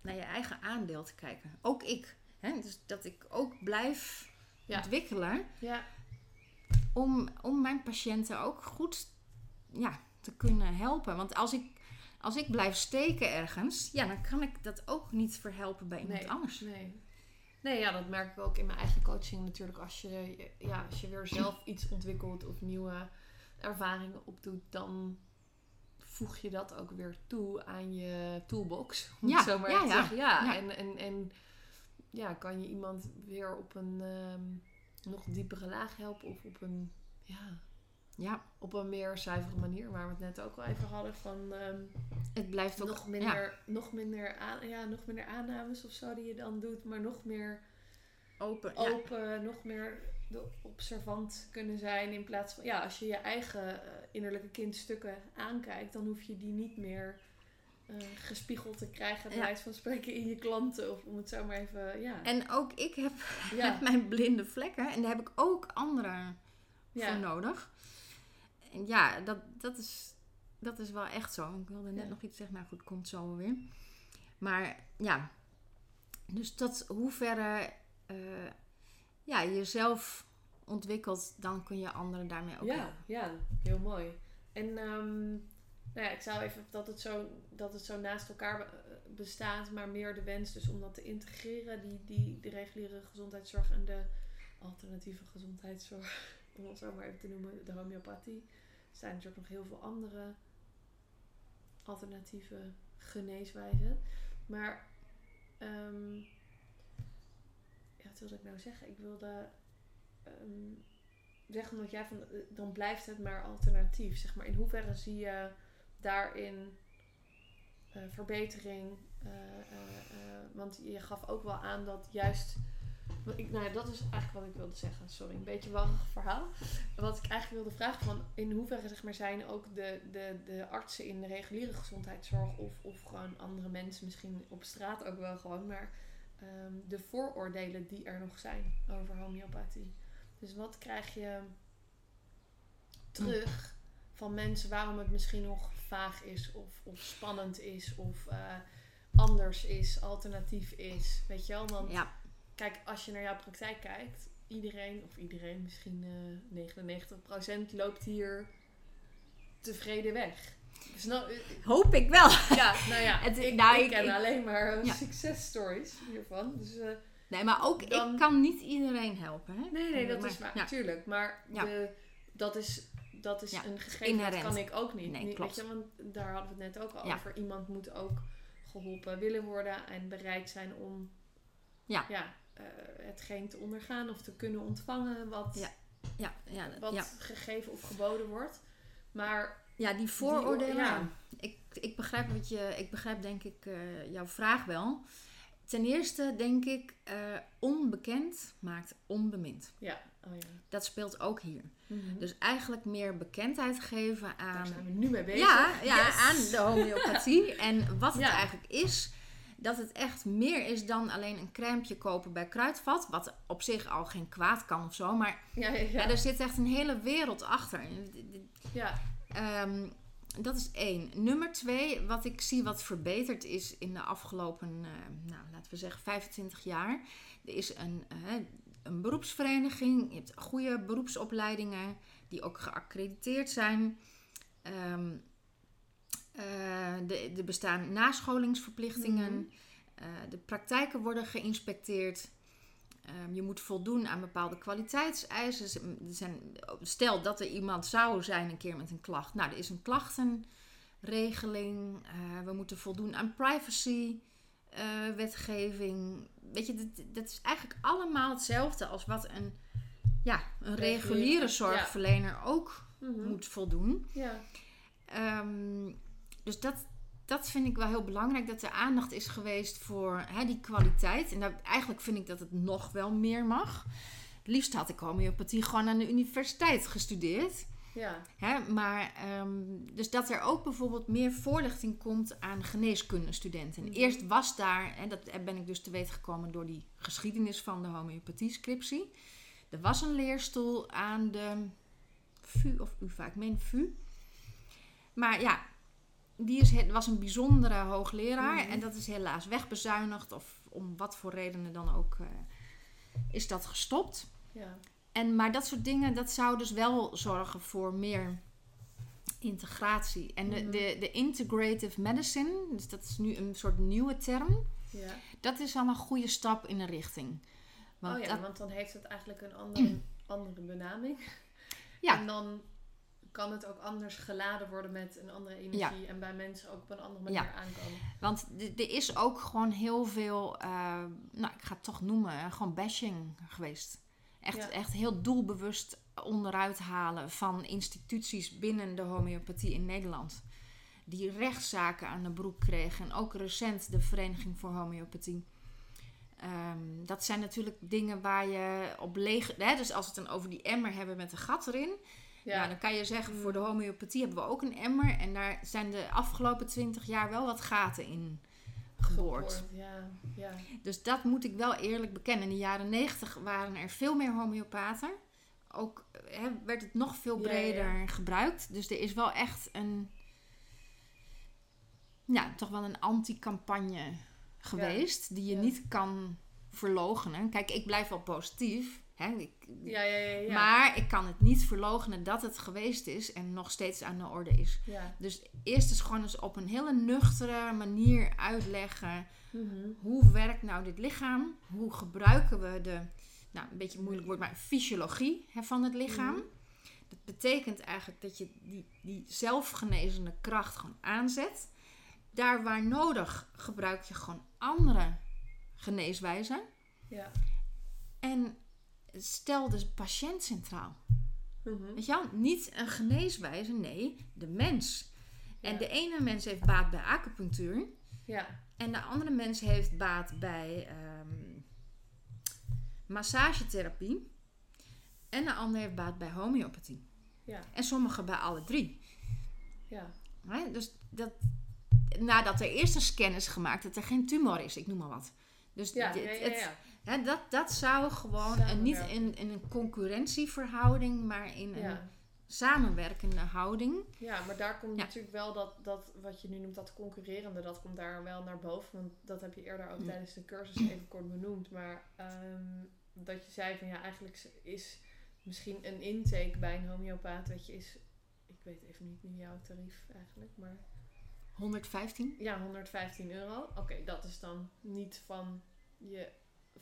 naar je eigen aandeel te kijken. Ook ik. Hè? Dus dat ik ook blijf Ja. ontwikkelen ja. om, om mijn patiënten ook goed ja, te kunnen helpen. Want als ik, als ik blijf steken ergens, ja, dan kan ik dat ook niet verhelpen bij iemand Nee. anders. Nee. Nee, ja, dat merk ik ook in mijn eigen coaching natuurlijk. Als je, ja, als je weer zelf iets ontwikkelt of nieuwe ervaringen opdoet, dan voeg je dat ook weer toe aan je toolbox. Om Ja, zo maar ja, te ja. zeggen. Ja, Ja. En, en, en ja, kan je iemand weer op een ehm, nog diepere laag helpen of op een, ja, Ja, op een meer zuivere manier, waar we het net ook al even hadden van ehm, het blijft ook nog, minder, nog, minder aan, ja, nog minder aannames of zo die je dan doet, maar nog meer open. Ja. open, nog meer de observant kunnen zijn. In plaats van, ja, als je je eigen eh, innerlijke kindstukken aankijkt, dan hoef je die niet meer eh, gespiegeld te krijgen, bij Ja. wijze van spreken, in je klanten. Of om het zo maar even, ja. En ook ik heb ja, mijn blinde vlekken en daar heb ik ook anderen ja. voor nodig. En ja, dat, dat, is, dat is wel echt zo. Ik wilde net Ja. nog iets zeggen, nou goed, komt zo weer. Maar ja, dus tot hoeverre eh ja, jezelf ontwikkelt, dan kun je anderen daarmee ook ja, helpen. ja, heel mooi. En ehm, nou ja, ik zou even dat het zo, dat het zo naast elkaar be- bestaat, maar meer de wens dus om dat te integreren, die, die, de reguliere gezondheidszorg en de alternatieve gezondheidszorg, om het zo maar even te noemen, de homeopathie. Zijn natuurlijk nog heel veel andere alternatieve geneeswijzen. Maar, ehm, ja, wat wilde ik nou zeggen? Ik wilde ehm, zeggen dat jij van, eh, dan blijft het maar alternatief. Zeg maar, in hoeverre zie je daarin eh, verbetering? Eh, want je gaf ook wel aan dat juist. Nou ja, dat is eigenlijk wat ik wilde zeggen. Sorry, een beetje warrig verhaal. Wat ik eigenlijk wilde vragen: van in hoeverre zeg maar, zijn ook de, de, de artsen in de reguliere gezondheidszorg of, of gewoon andere mensen, misschien op straat ook wel gewoon, maar ehm, de vooroordelen die er nog zijn over homeopathie. Dus wat krijg je terug van mensen waarom het misschien nog vaag is of, of spannend is of eh, anders is, alternatief is. Weet je wel? Want Ja, kijk, als je naar jouw praktijk kijkt, iedereen, of iedereen, misschien eh 99% loopt hier tevreden weg. Dus nou, eh, hoop ik wel. ja, nou ja, Het- ik, nou, ik ken ik- alleen maar eh, Ja. successtories hiervan. Dus eh, Nee, maar ook Dan- ik kan niet iedereen helpen. Hè? nee, nee, dat Maar- is waar, ja. natuurlijk. Maar de, dat is, dat is een gegeven, inherent. dat kan ik ook niet. Nee, niet klopt. Weet je, want daar hadden we het net ook al over. Iemand moet ook geholpen willen worden en bereid zijn om Ja. Ja, hetgeen te ondergaan of te kunnen ontvangen wat, Ja. Ja, ja, wat ja. gegeven of geboden wordt. Maar ja, die vooroordelen. Die- ja. Ik, ik begrijp wat je, ik begrijp denk ik eh, jouw vraag wel. Ten eerste denk ik, eh, onbekend maakt onbemind. ja, oh ja. Dat speelt ook hier. Dus Dus eigenlijk meer bekendheid geven daar aan, zijn we nu mee bezig. ja, ja, Yes! aan de homeopathie. en wat het eigenlijk is, dat het echt meer is dan alleen een crèmepje kopen bij Kruidvat. Wat op zich al geen kwaad kan of zo. Maar Ja, ja, ja. ja. er zit echt een hele wereld achter. ja. Ehm, dat is één. Nummer twee, wat ik zie wat verbeterd is in de afgelopen, eh, nou, laten we zeggen, 25 jaar. Er is een, eh, een beroepsvereniging, je hebt goede beroepsopleidingen. die ook geaccrediteerd zijn. Ehm, uh, er bestaan nascholingsverplichtingen. Mm de praktijken worden geïnspecteerd. Ehm, je moet voldoen aan bepaalde kwaliteitseisen. Zijn, stel dat er iemand zou zijn een keer met een klacht. Nou, er is een klachtenregeling. Uh, we moeten voldoen aan privacy. wetgeving. Weet je, dat, dat, is eigenlijk allemaal hetzelfde als wat een, ja, een reguliere zorgverlener ook mhm. moet voldoen. Ja. Um, dus dat, dat vind ik wel heel belangrijk, dat er aandacht is geweest voor hè, die kwaliteit. En dat, eigenlijk vind ik dat het nog wel meer mag. Het liefst had ik homeopathie gewoon aan de universiteit gestudeerd. Ja. Hè, maar, ehm, dus dat er ook bijvoorbeeld meer voorlichting komt aan geneeskundestudenten. Mm Eerst was daar, en dat ben ik dus te weten gekomen door die geschiedenis van de homeopathie-scriptie. Er was een leerstoel aan de VU of UvA, ik meen VU. Maar ja, die is, was een bijzondere hoogleraar. En dat is helaas wegbezuinigd. Of om wat voor redenen dan ook uh, is dat gestopt. Ja. En, maar dat soort dingen, dat zou dus wel zorgen voor meer integratie. En de, mhm. de, de integrative medicine, dus dat is nu een soort nieuwe term. Ja. Dat is al een goede stap in een richting. Want oh ja, want dan heeft het eigenlijk een andere, andere benaming. Ja. En dan kan het ook anders geladen worden met een andere energie en bij mensen ook op een andere manier ja. aankomen. Want er is ook gewoon heel veel, uh, nou ik ga het toch noemen, gewoon bashing geweest. Echt, echt heel doelbewust onderuit halen van instituties binnen de homeopathie in Nederland. Die rechtszaken aan de broek kregen. En ook recent de Vereniging voor Homeopathie. Um, dat zijn natuurlijk dingen waar je op leeg. Hè, dus als we het dan over die emmer hebben met een gat erin ja. dan kan je zeggen, voor de mm. homeopathie hebben we ook een emmer. En daar zijn de afgelopen twintig jaar wel wat gaten in geboord. Ja, ja. Dus dat moet ik wel eerlijk bekennen. In de jaren negentig waren er veel meer homeopaten. Ook hè, werd het nog veel breder gebruikt. Dus er is wel echt een... Ja, toch wel een anti-campagne geweest. Die je niet kan verlogenen. Kijk, ik blijf wel positief. Hè? Ik, ja, ja, ja, ja, Maar ik kan het niet verloochenen dat het geweest is en nog steeds aan de orde is. Ja. Dus eerst is gewoon eens op een hele nuchtere manier uitleggen. Mhm. Hoe werkt nou dit lichaam? Hoe gebruiken we de, nou een beetje een moeilijk woord, maar fysiologie hè, van het lichaam? Mhm. Dat betekent eigenlijk dat je die, die zelfgenezende kracht gewoon aanzet. Daar waar nodig gebruik je gewoon andere geneeswijzen. Ja. En stel de patiënt centraal. Mhm. Weet je wel? Niet een geneeswijze, nee, de mens. En de ene mens heeft baat bij acupunctuur. Ja. En de andere mens heeft baat bij um, massagetherapie. En de andere heeft baat bij homeopathie. Ja. En sommigen bij alle drie. Ja. Dus dat, nadat er eerst een scan is gemaakt dat er geen tumor is, ik noem maar wat. Dus ja, dit, ja, ja, dat, dat zou gewoon en niet in, in een concurrentieverhouding, maar in een samenwerkende houding. Ja, maar daar komt natuurlijk wel dat, dat, wat je nu noemt, dat concurrerende, dat komt daar wel naar boven. Want dat heb je eerder ook tijdens de cursus even kort benoemd. Maar ehm, dat je zei van ja, eigenlijk is misschien een intake bij een homeopaat, weet je, is, ik weet even niet meer jouw tarief eigenlijk, maar... 115? Ja, 115 euro. Oké, dat is dan niet van je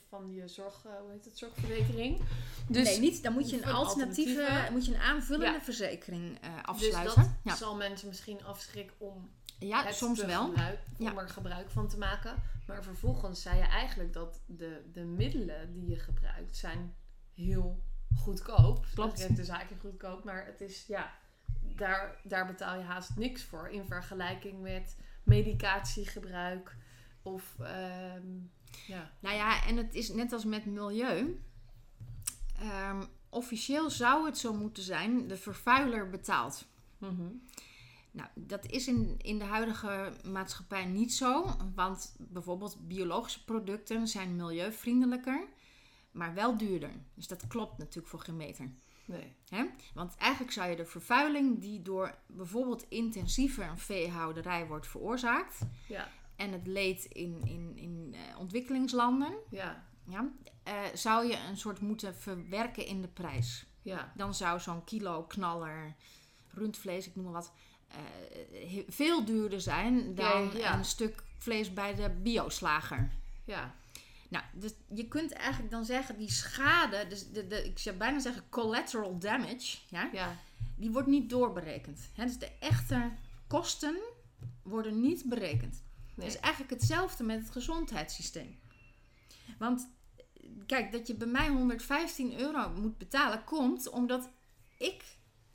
van je zorg, uh, hoe heet het, zorgverzekering. Dus nee, niet. Dan moet je een alternatieve, moet je een aanvullende verzekering uh, afsluiten. Dus dat zal mensen misschien afschrikken om ja, het soms wel. Gebruik, om er gebruik van te maken. Maar vervolgens zei je eigenlijk dat de, de middelen die je gebruikt zijn heel goedkoop. Klopt. Dat de zaakje goedkoop, maar het is ja, daar, daar betaal je haast niks voor in vergelijking met medicatiegebruik of ehm, ja. Nou ja, en het is net als met milieu. Um, officieel zou het zo moeten zijn, de vervuiler betaalt. Mhm. Nou, dat is in, in de huidige maatschappij niet zo. Want bijvoorbeeld biologische producten zijn milieuvriendelijker, maar wel duurder. Dus dat klopt natuurlijk voor geen meter. Nee. Hè? Want eigenlijk zou je de vervuiling die door bijvoorbeeld intensieve veehouderij wordt veroorzaakt, ja en het leed in, in, in uh, ontwikkelingslanden, ja. Ja, uh, zou je een soort moeten verwerken in de prijs. Ja. Dan zou zo'n kilo knaller rundvlees, ik noem maar wat, uh, veel duurder zijn dan een stuk vlees bij de bioslager. Ja. Nou, dus je kunt eigenlijk dan zeggen, die schade, dus de, de, ik zou bijna zeggen collateral damage, ja, ja. die wordt niet doorberekend. Hè? Dus de echte kosten worden niet berekend. Nee. Het is eigenlijk hetzelfde met het gezondheidssysteem. Want kijk, dat je bij mij 115 euro moet betalen, komt omdat ik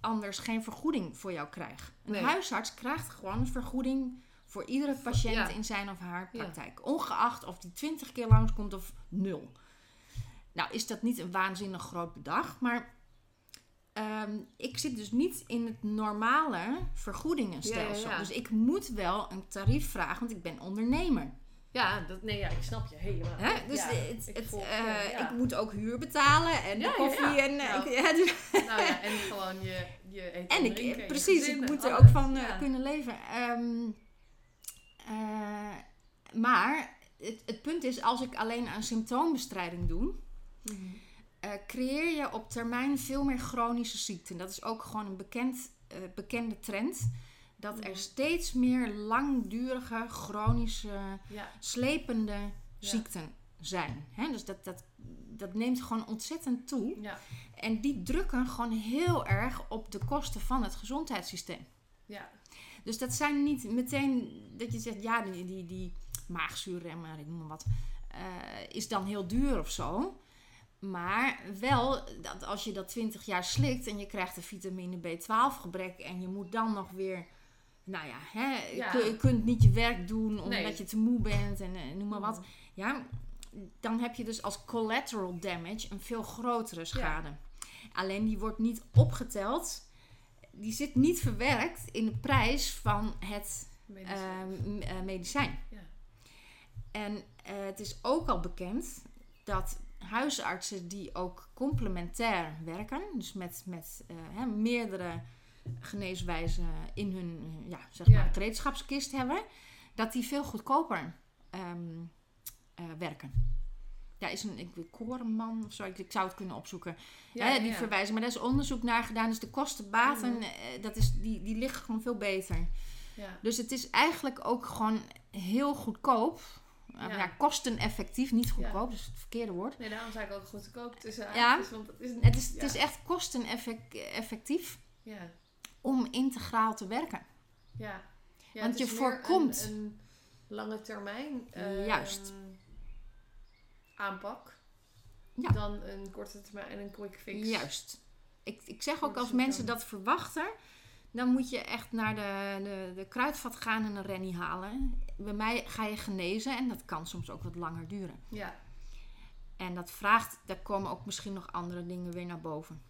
anders geen vergoeding voor jou krijg. Een huisarts krijgt gewoon een vergoeding voor iedere patiënt in zijn of haar praktijk. Ongeacht of die 20 keer langskomt of nul. Nou, is dat niet een waanzinnig groot bedrag, maar ehm, ik zit dus niet in het normale vergoedingenstelsel. dus ik moet wel een tarief vragen, want ik ben ondernemer. Ja, dat, nee, ja, ik snap je helemaal. Hè? Dus het, ik, uh, ik, moet ook huur betalen en de koffie en... Uh, nou, ja, dus nou ja, en gewoon je, je eten en, ik, drinken, Precies, ik moet er ook van uh, kunnen leven. Um, maar het, het, punt is, als ik alleen aan symptoombestrijding doe... Mm creëer je op termijn veel meer chronische ziekten. Dat is ook gewoon een bekend, bekende trend dat er steeds meer langdurige, chronische, slepende ziekten zijn. dus dat, dat, dat neemt gewoon ontzettend toe. Ja. En die drukken gewoon heel erg op de kosten van het gezondheidssysteem. Ja. Dus dat zijn niet meteen dat je zegt, ja, die, die, die maagzuurremmer, ik noem maar wat, uh, is dan heel duur of zo. Maar wel dat als je dat 20 jaar slikt en je krijgt een vitamine B12 gebrek en je moet dan nog weer nou ja, hè, Je, kunt niet je werk doen omdat je te moe bent en uh, noem maar wat. Mm. Ja, dan heb je dus als collateral damage een veel grotere schade. Alleen die wordt niet opgeteld. Die zit niet verwerkt in de prijs van het medicijn. Uh, medicijn. Ja. En het is ook al bekend dat huisartsen die ook complementair werken, dus met, met meerdere geneeswijzen in hun eh, ja, zeg maar, gereedschapskist hebben, dat die veel goedkoper ehm, eh, werken. Ja, is een ik, korenman of zo, ik, ik, zou het kunnen opzoeken. Ja, hè, die verwijzen, maar daar is onderzoek naar gedaan. Dus de kostenbaten, mm. dat is, die, die liggen gewoon veel beter. Ja. Dus het is eigenlijk ook gewoon heel goedkoop. Ja. ja kosteneffectief, niet goedkoop, dus het verkeerde woord. Nee, daarom zei ik ook goedkoop tussen ja. want het is, het is, het is echt kosteneffectief. Ja om integraal te werken. Ja, ja want je voorkomt een, een, lange termijn uh, Juist. aanpak ja. dan een korte termijn en een quick fix. Juist. Ik, ik zeg ook als mensen dat verwachten, dan moet je echt naar de, de, de kruidvat gaan en een rennie halen. Bij mij ga je genezen en dat kan soms ook wat langer duren. Ja. En dat vraagt, daar komen ook misschien nog andere dingen weer naar boven.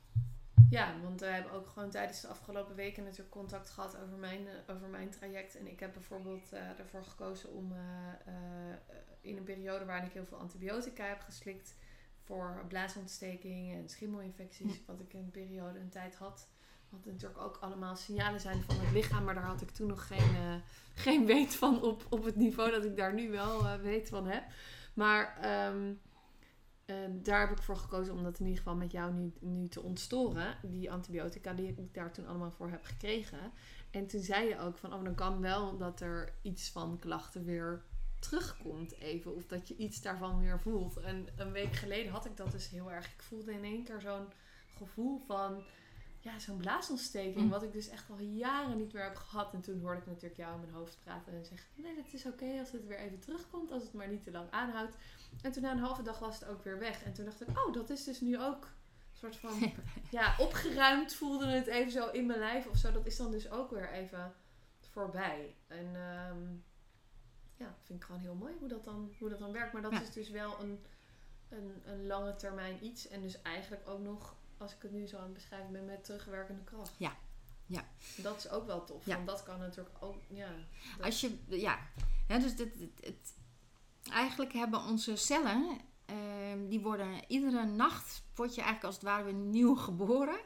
Ja, want we hebben ook gewoon tijdens de afgelopen weken natuurlijk contact gehad over mijn, eh, over mijn traject. En ik heb bijvoorbeeld uh, ervoor gekozen om uh, in een periode waarin ik heel veel antibiotica heb geslikt voor blaasontsteking en schimmelinfecties, wat ik een periode een tijd had. Wat natuurlijk ook allemaal signalen zijn van het lichaam, maar daar had ik toen nog geen, geen weet van op, op het niveau dat ik daar nu wel weet van heb. Maar um, daar heb ik voor gekozen om dat in ieder geval met jou nu, nu te ontstoren. Die antibiotica die ik daar toen allemaal voor heb gekregen. En toen zei je ook van, oh dan kan wel dat er iets van klachten weer terugkomt even. Of dat je iets daarvan weer voelt. En een week geleden had ik dat dus heel erg. Ik voelde in één keer zo'n gevoel van ja, zo'n blaasontsteking. Mm. Wat ik dus echt al jaren niet meer heb gehad. En toen hoorde ik natuurlijk jou in mijn hoofd praten en zeggen: Nee, dat is oké als het weer even terugkomt. Als het maar niet te lang aanhoudt. En toen na een halve dag was het ook weer weg. En toen dacht ik: Oh, dat is dus nu ook een soort van. ja, opgeruimd voelde het even zo in mijn lijf of zo. Dat is dan dus ook weer even voorbij. En um, ja, vind ik gewoon heel mooi hoe dat dan, hoe dat dan werkt. Maar dat is dus wel een, een, een lange termijn iets. En dus eigenlijk ook nog als ik het nu zo aan het beschrijven ben, met terugwerkende kracht. Ja. Ja. Dat is ook wel tof. Ja. Want dat kan natuurlijk ook, ja. Als je, ja. ja dus dit, het, eigenlijk hebben onze cellen, ehm, die worden iedere nacht, word je eigenlijk als het ware weer nieuw geboren.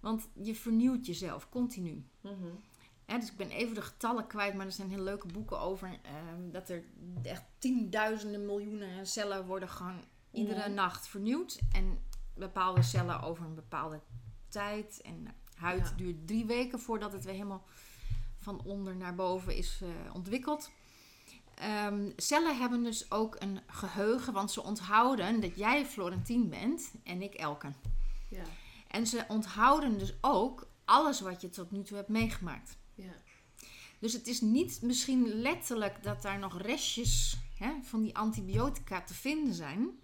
Want je vernieuwt jezelf continu. Mm dus ik ben even de getallen kwijt, maar er zijn heel leuke boeken over. Ehm, dat er echt tienduizenden miljoenen cellen worden gewoon iedere nacht vernieuwd. En bepaalde cellen over een bepaalde tijd. En huid duurt drie weken voordat het weer helemaal van onder naar boven is uh, ontwikkeld. Um, cellen hebben dus ook een geheugen, want ze onthouden dat jij Florentien bent en ik Elke. Ja. En ze onthouden dus ook alles wat je tot nu toe hebt meegemaakt. Ja. Dus het is niet misschien letterlijk dat daar nog restjes hè, van die antibiotica te vinden zijn.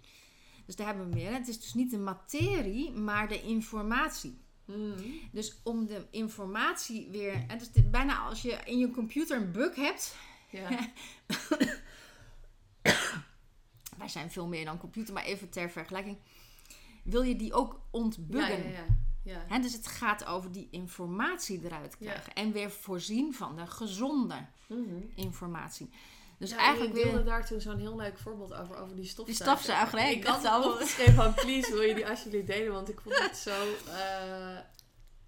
Dus daar hebben we meer. Het is dus niet de materie, maar de informatie. Mm. Dus om de informatie weer. Het is bijna als je in je computer een bug hebt. Ja. Wij zijn veel meer dan computer, maar even ter vergelijking. Wil je die ook ontbuggen? Ja, ja, ja. dus het gaat over die informatie eruit krijgen. En weer voorzien van de gezonde mm informatie. Dus ja, eigenlijk je deelde daar toen zo'n heel leuk voorbeeld over, over die stofzuiger. Die stofzuiger, Ik had al opgeschreven van, please, wil je die alsjeblieft delen? Want ik vond het zo, uh,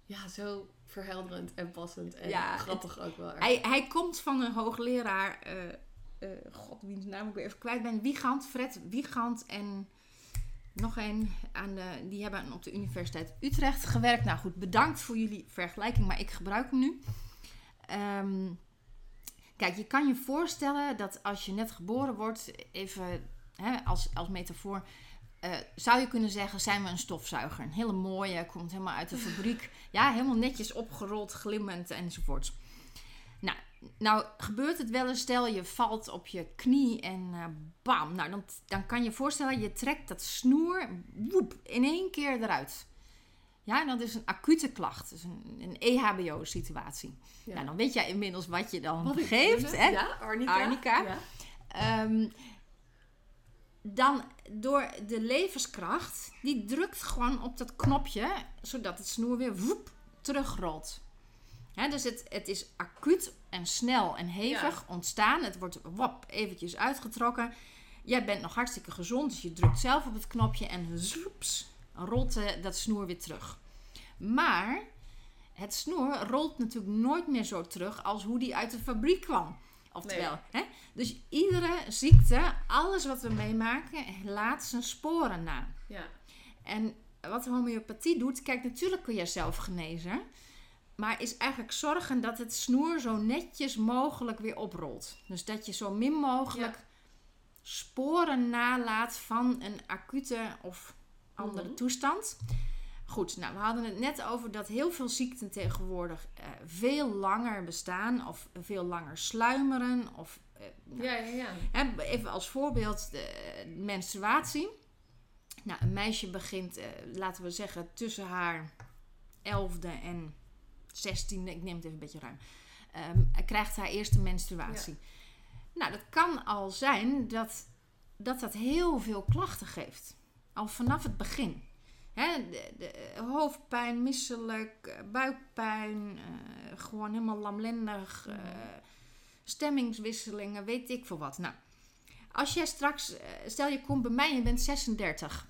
ja, zo verhelderend en passend en ja, grappig ook wel. Hij, hij komt van een hoogleraar, uh, uh, god, wiens naam ik weer even kwijt ben, Wiegand, Fred Wiegand en nog een, aan de, die hebben op de Universiteit Utrecht gewerkt. Nou goed, bedankt voor jullie vergelijking, maar ik gebruik hem nu. Um, Kijk, je kan je voorstellen dat als je net geboren wordt, even hè, als, als metafoor, uh, zou je kunnen zeggen, zijn we een stofzuiger. Een hele mooie, komt helemaal uit de fabriek. Ja, helemaal netjes opgerold, glimmend enzovoort. Nou, nou gebeurt het wel eens, stel je valt op je knie en uh, bam. Nou, dan, dan kan je je voorstellen, je trekt dat snoer woep, in één keer eruit. Ja, dat is een acute klacht. Dus een, een EHBO-situatie. Ja. Nou, dan weet jij inmiddels wat je dan wat geeft. Hè? Ja, Arnica. Arnica. Ja. Ehm, dan door de levenskracht, die drukt gewoon op dat knopje, zodat het snoer weer woep, terugrolt. Hè, dus het, het is acuut en snel en hevig ontstaan. Het wordt wap eventjes uitgetrokken. Jij bent nog hartstikke gezond, dus je drukt zelf op het knopje en zoeps, rolt dat snoer weer terug. Maar het snoer rolt natuurlijk nooit meer zo terug als hoe die uit de fabriek kwam. Oftewel, hè? dus iedere ziekte, alles wat we meemaken, laat zijn sporen na. Ja. En wat homeopathie doet, kijk, natuurlijk kun je zelf genezen. Maar is eigenlijk zorgen dat het snoer zo netjes mogelijk weer oprolt. Dus dat je zo min mogelijk sporen nalaat van een acute of andere mhm. toestand. Goed, nou, we hadden het net over dat heel veel ziekten tegenwoordig uh, veel langer bestaan of veel langer sluimeren. Of, uh, nou, ja, ja, ja. even als voorbeeld de menstruatie. Nou, een meisje begint, uh, laten we zeggen, tussen haar elfde en zestiende, ik neem het even een beetje ruim, um, krijgt haar eerste menstruatie. Nou, dat kan al zijn dat, dat dat heel veel klachten geeft. Al vanaf het begin. De, de, hoofdpijn, misselijk, eh, buikpijn, uh, gewoon helemaal lamlendig, uh, stemmingswisselingen, weet ik veel wat. Nou, als jij straks, stel je komt bij mij en je bent 36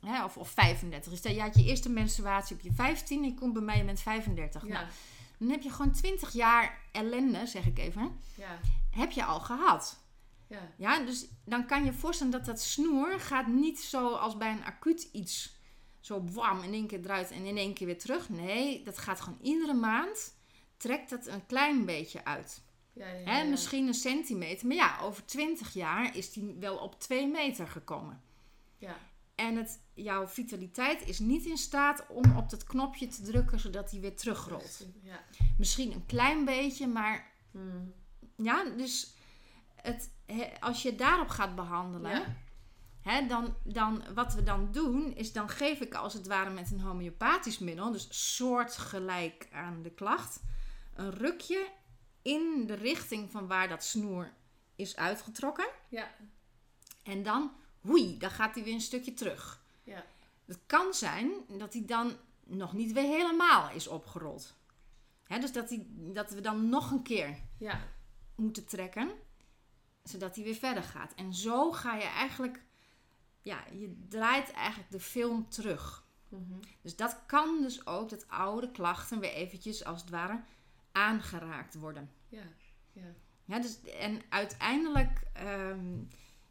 hè, of, of 35. Stel je had je eerste menstruatie op je 15 en je komt bij mij en je bent 35. Ja. Nou, dan heb je gewoon 20 jaar ellende, zeg ik even, ja. heb je al gehad. Ja. ja, dus dan kan je voorstellen dat dat snoer gaat niet zo als bij een acuut iets zo warm in één keer eruit en in één keer weer terug. Nee, dat gaat gewoon iedere maand trekt dat een klein beetje uit. Ja, ja, Hè, misschien een centimeter. Maar ja, over 20 jaar is die wel op 2 meter gekomen. Ja. En het, jouw vitaliteit is niet in staat om op dat knopje te drukken zodat hij weer terugrolt. Ja. Misschien een klein beetje, maar hmm. ja, dus het, als je daarop gaat behandelen, Hè, dan, dan, wat we dan doen, is dan geef ik als het ware met een homeopathisch middel, dus soortgelijk aan de klacht, een rukje in de richting van waar dat snoer is uitgetrokken. Ja. En dan, hoei, dan gaat hij weer een stukje terug. Ja. Het kan zijn dat hij dan nog niet weer helemaal is opgerold. Hè, dus dat, dat we dan nog een keer ja. moeten trekken, zodat hij weer verder gaat. En zo ga je eigenlijk ja, je draait eigenlijk de film terug. Mhm. Dus dat kan dus ook dat oude klachten weer eventjes als het ware aangeraakt worden. Ja, ja. ja dus, en uiteindelijk ehm,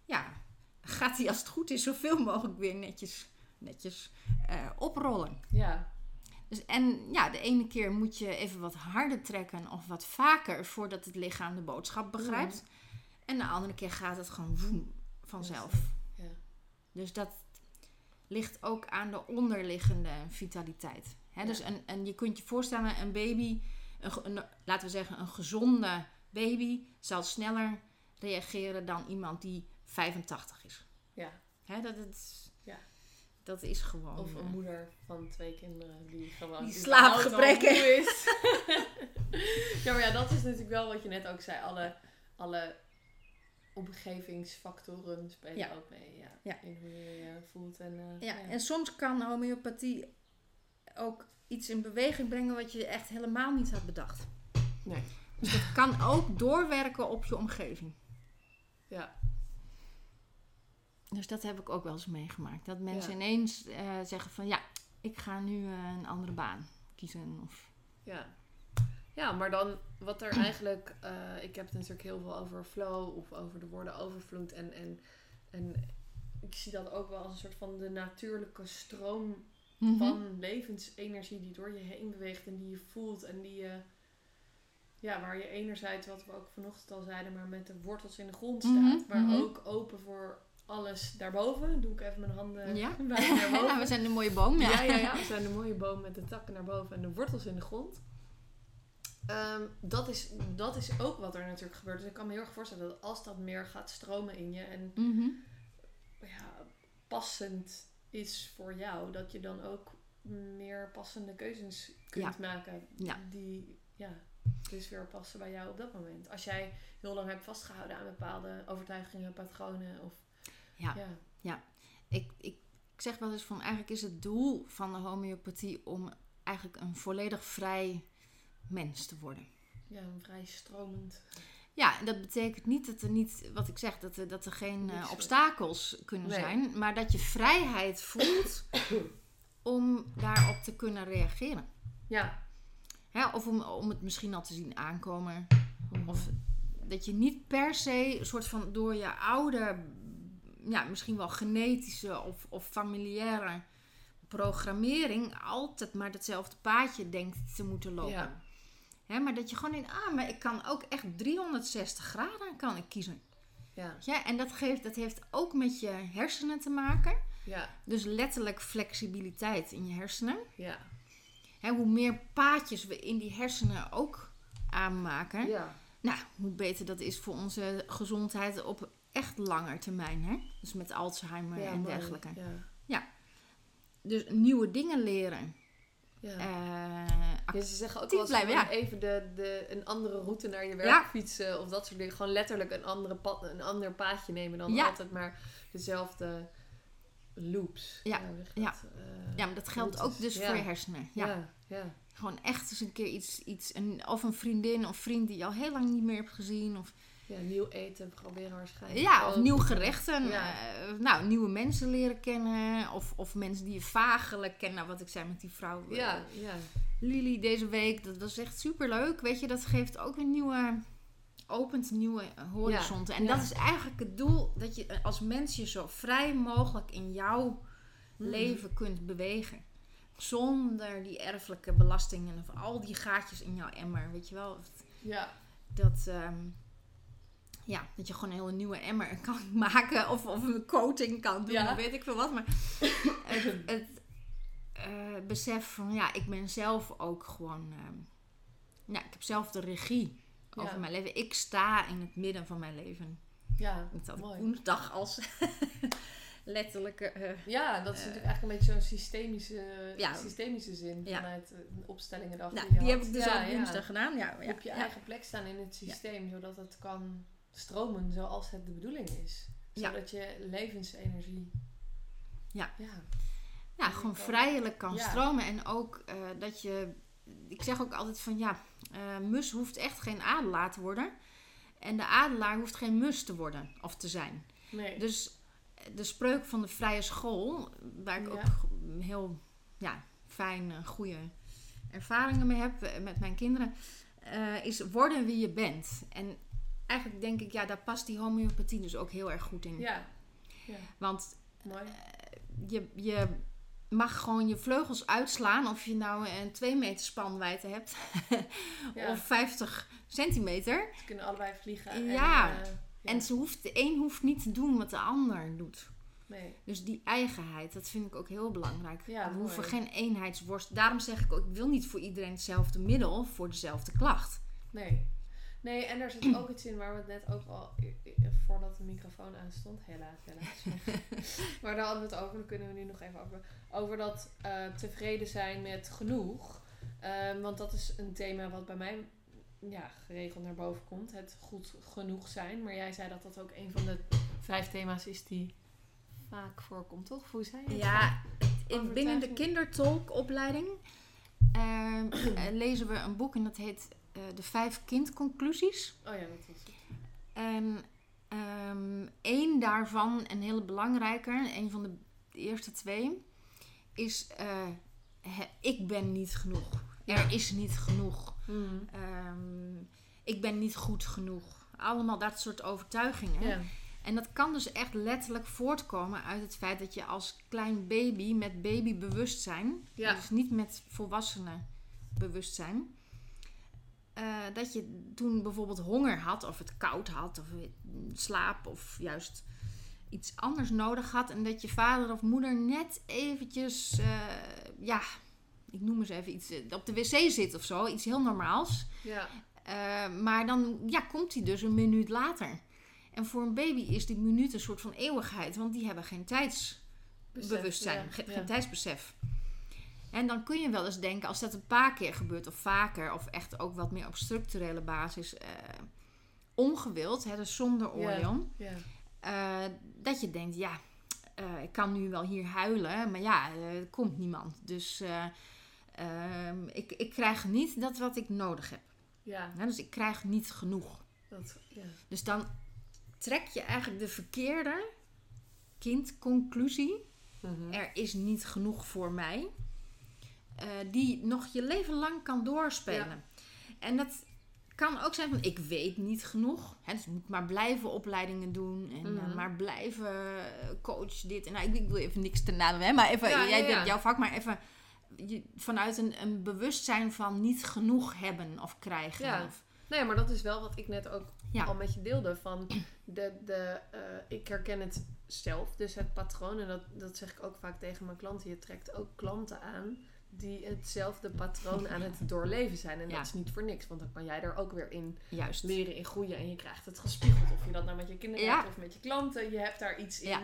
ja, gaat hij als het goed is zoveel mogelijk weer netjes, netjes uh, oprollen. Ja. Dus, en ja, de ene keer moet je even wat harder trekken of wat vaker voordat het lichaam de boodschap begrijpt. En de andere keer gaat het gewoon woem, vanzelf. Ja. Dus dat ligt ook aan de onderliggende vitaliteit. Dus een, en je kunt je voorstellen, een baby, een, laten we zeggen een gezonde baby, zal sneller reageren dan iemand die 85 is. Ja. Dat, het, ja. dat is gewoon... Of een eh, moeder van twee kinderen die gewoon... Die slaapgebrekken is. ja, maar ja, dat is natuurlijk wel wat je net ook zei. Alle, alle omgevingsfactoren spelen ook mee. Ja, ja. In hoe je je voelt. En, uh, ja. en soms kan homeopathie ook iets in beweging brengen wat je echt helemaal niet had bedacht. Nee. Dus dat kan ook doorwerken op je omgeving. Ja. Dus dat heb ik ook wel eens meegemaakt. Dat mensen ineens uh, zeggen van ja, ik ga nu uh, een andere baan kiezen. Of... Ja. Ja, maar dan wat er eigenlijk... Uh, ik heb het natuurlijk heel veel over flow of over de woorden overvloed. En, en, en ik zie dat ook wel als een soort van de natuurlijke stroom mm -hmm. van levensenergie die door je heen beweegt en die je voelt en die je ja, waar je enerzijds, wat we ook vanochtend al zeiden, maar met de wortels in de grond mhm, staat. maar mhm. ook open voor alles daarboven. Doe ik even mijn handen ja. naar boven. we zijn de mooie boom. Ja. ja. Ja, we zijn de mooie boom met de takken naar boven en de wortels in de grond. Ehm, dat, is, dat is ook wat er natuurlijk gebeurt. Dus ik kan me heel erg voorstellen dat als dat meer gaat stromen in je en mhm. ja, passend is voor jou, dat je dan ook meer passende keuzes kunt maken. Die, ja, dus weer passen bij jou op dat moment. Als jij heel lang hebt vastgehouden aan bepaalde overtuigingen, patronen of... Ja, ja. ja. Ik, ik, ik zeg wel eens van eigenlijk is het doel van de homeopathie om eigenlijk een volledig vrij mens te worden. Ja, een vrij stromend... Ja, dat betekent niet dat er niet, wat ik zeg, dat er, dat er geen uh, obstakels kunnen zijn, maar dat je vrijheid voelt om daarop te kunnen reageren. Ja, of om, om het misschien al te zien aankomen. Mhm. Of dat je niet per se een soort van door je oude, ja, misschien wel genetische of, of familiaire programmering altijd maar hetzelfde paadje denkt te moeten lopen. Ja. Maar dat je gewoon denkt, ah, maar ik kan ook echt 360 graden kan ik kiezen. Ja. ja en dat, geeft, dat heeft ook met je hersenen te maken. Ja. Dus letterlijk flexibiliteit in je hersenen. Ja hè, hoe meer paadjes we in die hersenen ook aanmaken, ja. nou, hoe beter dat is voor onze gezondheid op echt langer termijn. Hè? Dus met Alzheimer en dergelijke. Ja. ja. Dus nieuwe dingen leren. Ja. Uh, ze zeggen ook wel eens blijven, ja. even de, de, een andere route naar je werk fietsen of dat soort dingen. Gewoon letterlijk een, andere pad, een ander paadje nemen dan altijd maar dezelfde loops. Ja, ja. Uh, ja maar dat geldt ook dus voor je hersenen. Ja. ja. Gewoon echt eens een keer iets, iets een, of een vriendin of vriend die je al heel lang niet meer hebt gezien. Of, ja, nieuw eten proberen waarschijnlijk. Ja, of nieuw gerechten. Uh, nou, nieuwe mensen leren kennen. Of, of mensen die je vagelijk kennen. Nou, wat ik zei met die vrouw. Ja, uh, ja. Lily deze week. Dat was echt super leuk. Weet je, dat geeft ook een nieuwe opent nieuwe horizonten. en dat is eigenlijk het doel, dat je eh, als mens je zo vrij mogelijk in jouw mhm. leven kunt bewegen. Zonder die erfelijke belastingen of al die gaatjes in jouw emmer, weet je wel. Ja. Dat, ehm, ja, dat je gewoon een hele nieuwe emmer kan maken of, of een coating kan doen, ja. weet ik veel wat. Maar het, het uh, besef van, ja, ik ben zelf ook gewoon... Ja, ik heb zelf de regie over mijn leven. Ik sta in het midden van mijn leven. Ja, dat mooi. woensdag als letterlijke... Uh, ja, dat is uh, natuurlijk eigenlijk een beetje zo'n systemische, ja. systemische zin vanuit de opstellingen. Nou, die, die heb ik dus ja, woensdag gedaan. Ja, Op je eigen plek staan in het systeem, zodat het kan stromen zoals het de bedoeling is. Zodat je levensenergie... Ja. Ja, ja gewoon vrijelijk kan stromen. En ook uh, dat je... Ik zeg ook altijd van ja, uh, mus hoeft echt geen adelaar te worden. En de adelaar hoeft geen mus te worden of te zijn. Nee. Dus de spreuk van de vrije school, waar ik ook heel ja, fijn, goede ervaringen mee heb eh, met mijn kinderen, uh, is worden wie je bent. En eigenlijk denk ik, ja, daar past die homeopathie dus ook heel erg goed in. Ja. ja. Want je, je mag gewoon je vleugels uitslaan. Of je nou een 2 meter spanwijdte hebt. of 50 centimeter. Ze kunnen allebei vliegen. Ja. En, uh, ja. en ze hoeft, de een hoeft niet te doen wat de ander doet. Nee. Dus die eigenheid, dat vind ik ook heel belangrijk. Ja, we hoeven geen eenheidsworst. Daarom zeg ik ook, ik wil niet voor iedereen hetzelfde middel voor dezelfde klacht. Nee. Nee, en er zit ook iets in waar we het net ook al, voordat de microfoon aan stond, helaas, helaas. maar daar hadden we het over, daar kunnen we nu nog even over. Over dat uh, tevreden zijn met genoeg. Um, want dat is een thema wat bij mij ja, geregeld naar boven komt. Het goed genoeg zijn. Maar jij zei dat dat ook een van de vijf thema's is die vaak voorkomt, toch? Hoe zei je het? Ja, in, binnen de kindertolkopleiding uh, lezen we een boek en dat heet De Vijf Kindconclusies. Oh ja, dat is het. En um, één daarvan, een hele belangrijke, een van de eerste twee, is he, ik ben niet genoeg. Er is niet genoeg. Mm. Um, ik ben niet goed genoeg. Allemaal dat soort overtuigingen. Ja. En dat kan dus echt letterlijk voortkomen uit het feit dat je als klein baby met babybewustzijn, Ja. dus niet met volwassenen bewustzijn, uh, dat je toen bijvoorbeeld honger had, of het koud had, of slaap, of juist iets anders nodig had. En dat je vader of moeder net eventjes, uh, ja, ik noem eens even iets, op de wc zit of zo, iets heel normaals. Ja. Uh, maar dan ja, komt hij dus een minuut later. En voor een baby is die minuut een soort van eeuwigheid, want die hebben geen tijdsbewustzijn, Besef, geen, ja, geen ja. tijdsbesef. En dan kun je wel eens denken, als dat een paar keer gebeurt of vaker, of echt ook wat meer op structurele basis, uh, ongewild, hè, dus zonder Ja. uh, dat je denkt, ja, uh, ik kan nu wel hier huilen, maar ja, er komt niemand. Dus ehm, ik, ik krijg niet dat wat ik nodig heb. Ja. Dus ik krijg niet genoeg. Dat, ja. Dus dan trek je eigenlijk de verkeerde kindconclusie. Mhm. Er is niet genoeg voor mij. Uh, die nog je leven lang kan doorspelen. Ja. En dat kan ook zijn van ik weet niet genoeg. Hè, dus ik moet maar blijven opleidingen doen. En Mhm. uh, maar blijven coach dit. En nou, ik, ik wil even niks te naden. Hè, maar even, Ja, jij ja, jouw vak. Maar even je, vanuit een, een bewustzijn van niet genoeg hebben of krijgen. Ja. Of, Nee, maar dat is wel wat ik net ook Ja. al met je deelde. Van de, de, uh, ik herken het zelf, dus het patroon. En dat, dat zeg ik ook vaak tegen mijn klanten. Je trekt ook klanten aan die hetzelfde patroon aan het doorleven zijn. En Ja. dat is niet voor niks, want dan kan jij er ook weer in juist. leren, in groeien. En je krijgt het gespiegeld. Of je dat nou met je kinderen Ja. hebt of met je klanten. Je hebt daar iets in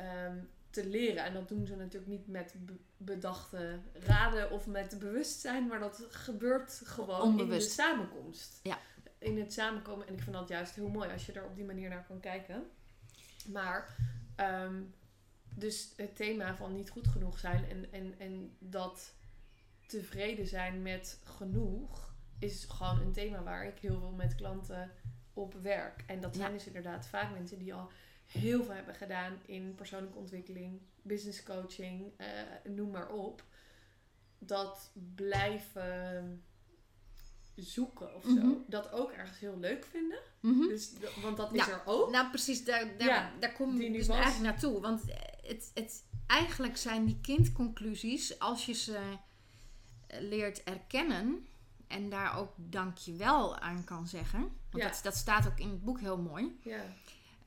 um, te leren. En dat doen ze natuurlijk niet met be- bedachte raden of met bewustzijn. Maar dat gebeurt gewoon Onbewust. in de samenkomst. Ja. In het samenkomen. En ik vind dat juist heel mooi als je er op die manier naar kan kijken. Maar, um, dus het thema van niet goed genoeg zijn en, en, en dat tevreden zijn met genoeg is gewoon een thema waar ik heel veel met klanten op werk. En dat zijn Ja. dus inderdaad vaak mensen die al heel veel hebben gedaan in persoonlijke ontwikkeling, business coaching, uh, noem maar op. Dat blijven zoeken of zo. Mhm. Dat ook ergens heel leuk vinden. Mhm. Dus, want dat is Ja. er ook. Nou, precies, daar, daar, Ja, daar kom ik dus eigenlijk naartoe. Want het, het, eigenlijk zijn die kindconclusies, als je ze eh, leert erkennen en daar ook dankjewel aan kan zeggen. Want Ja. dat, dat staat ook in het boek heel mooi. Ja,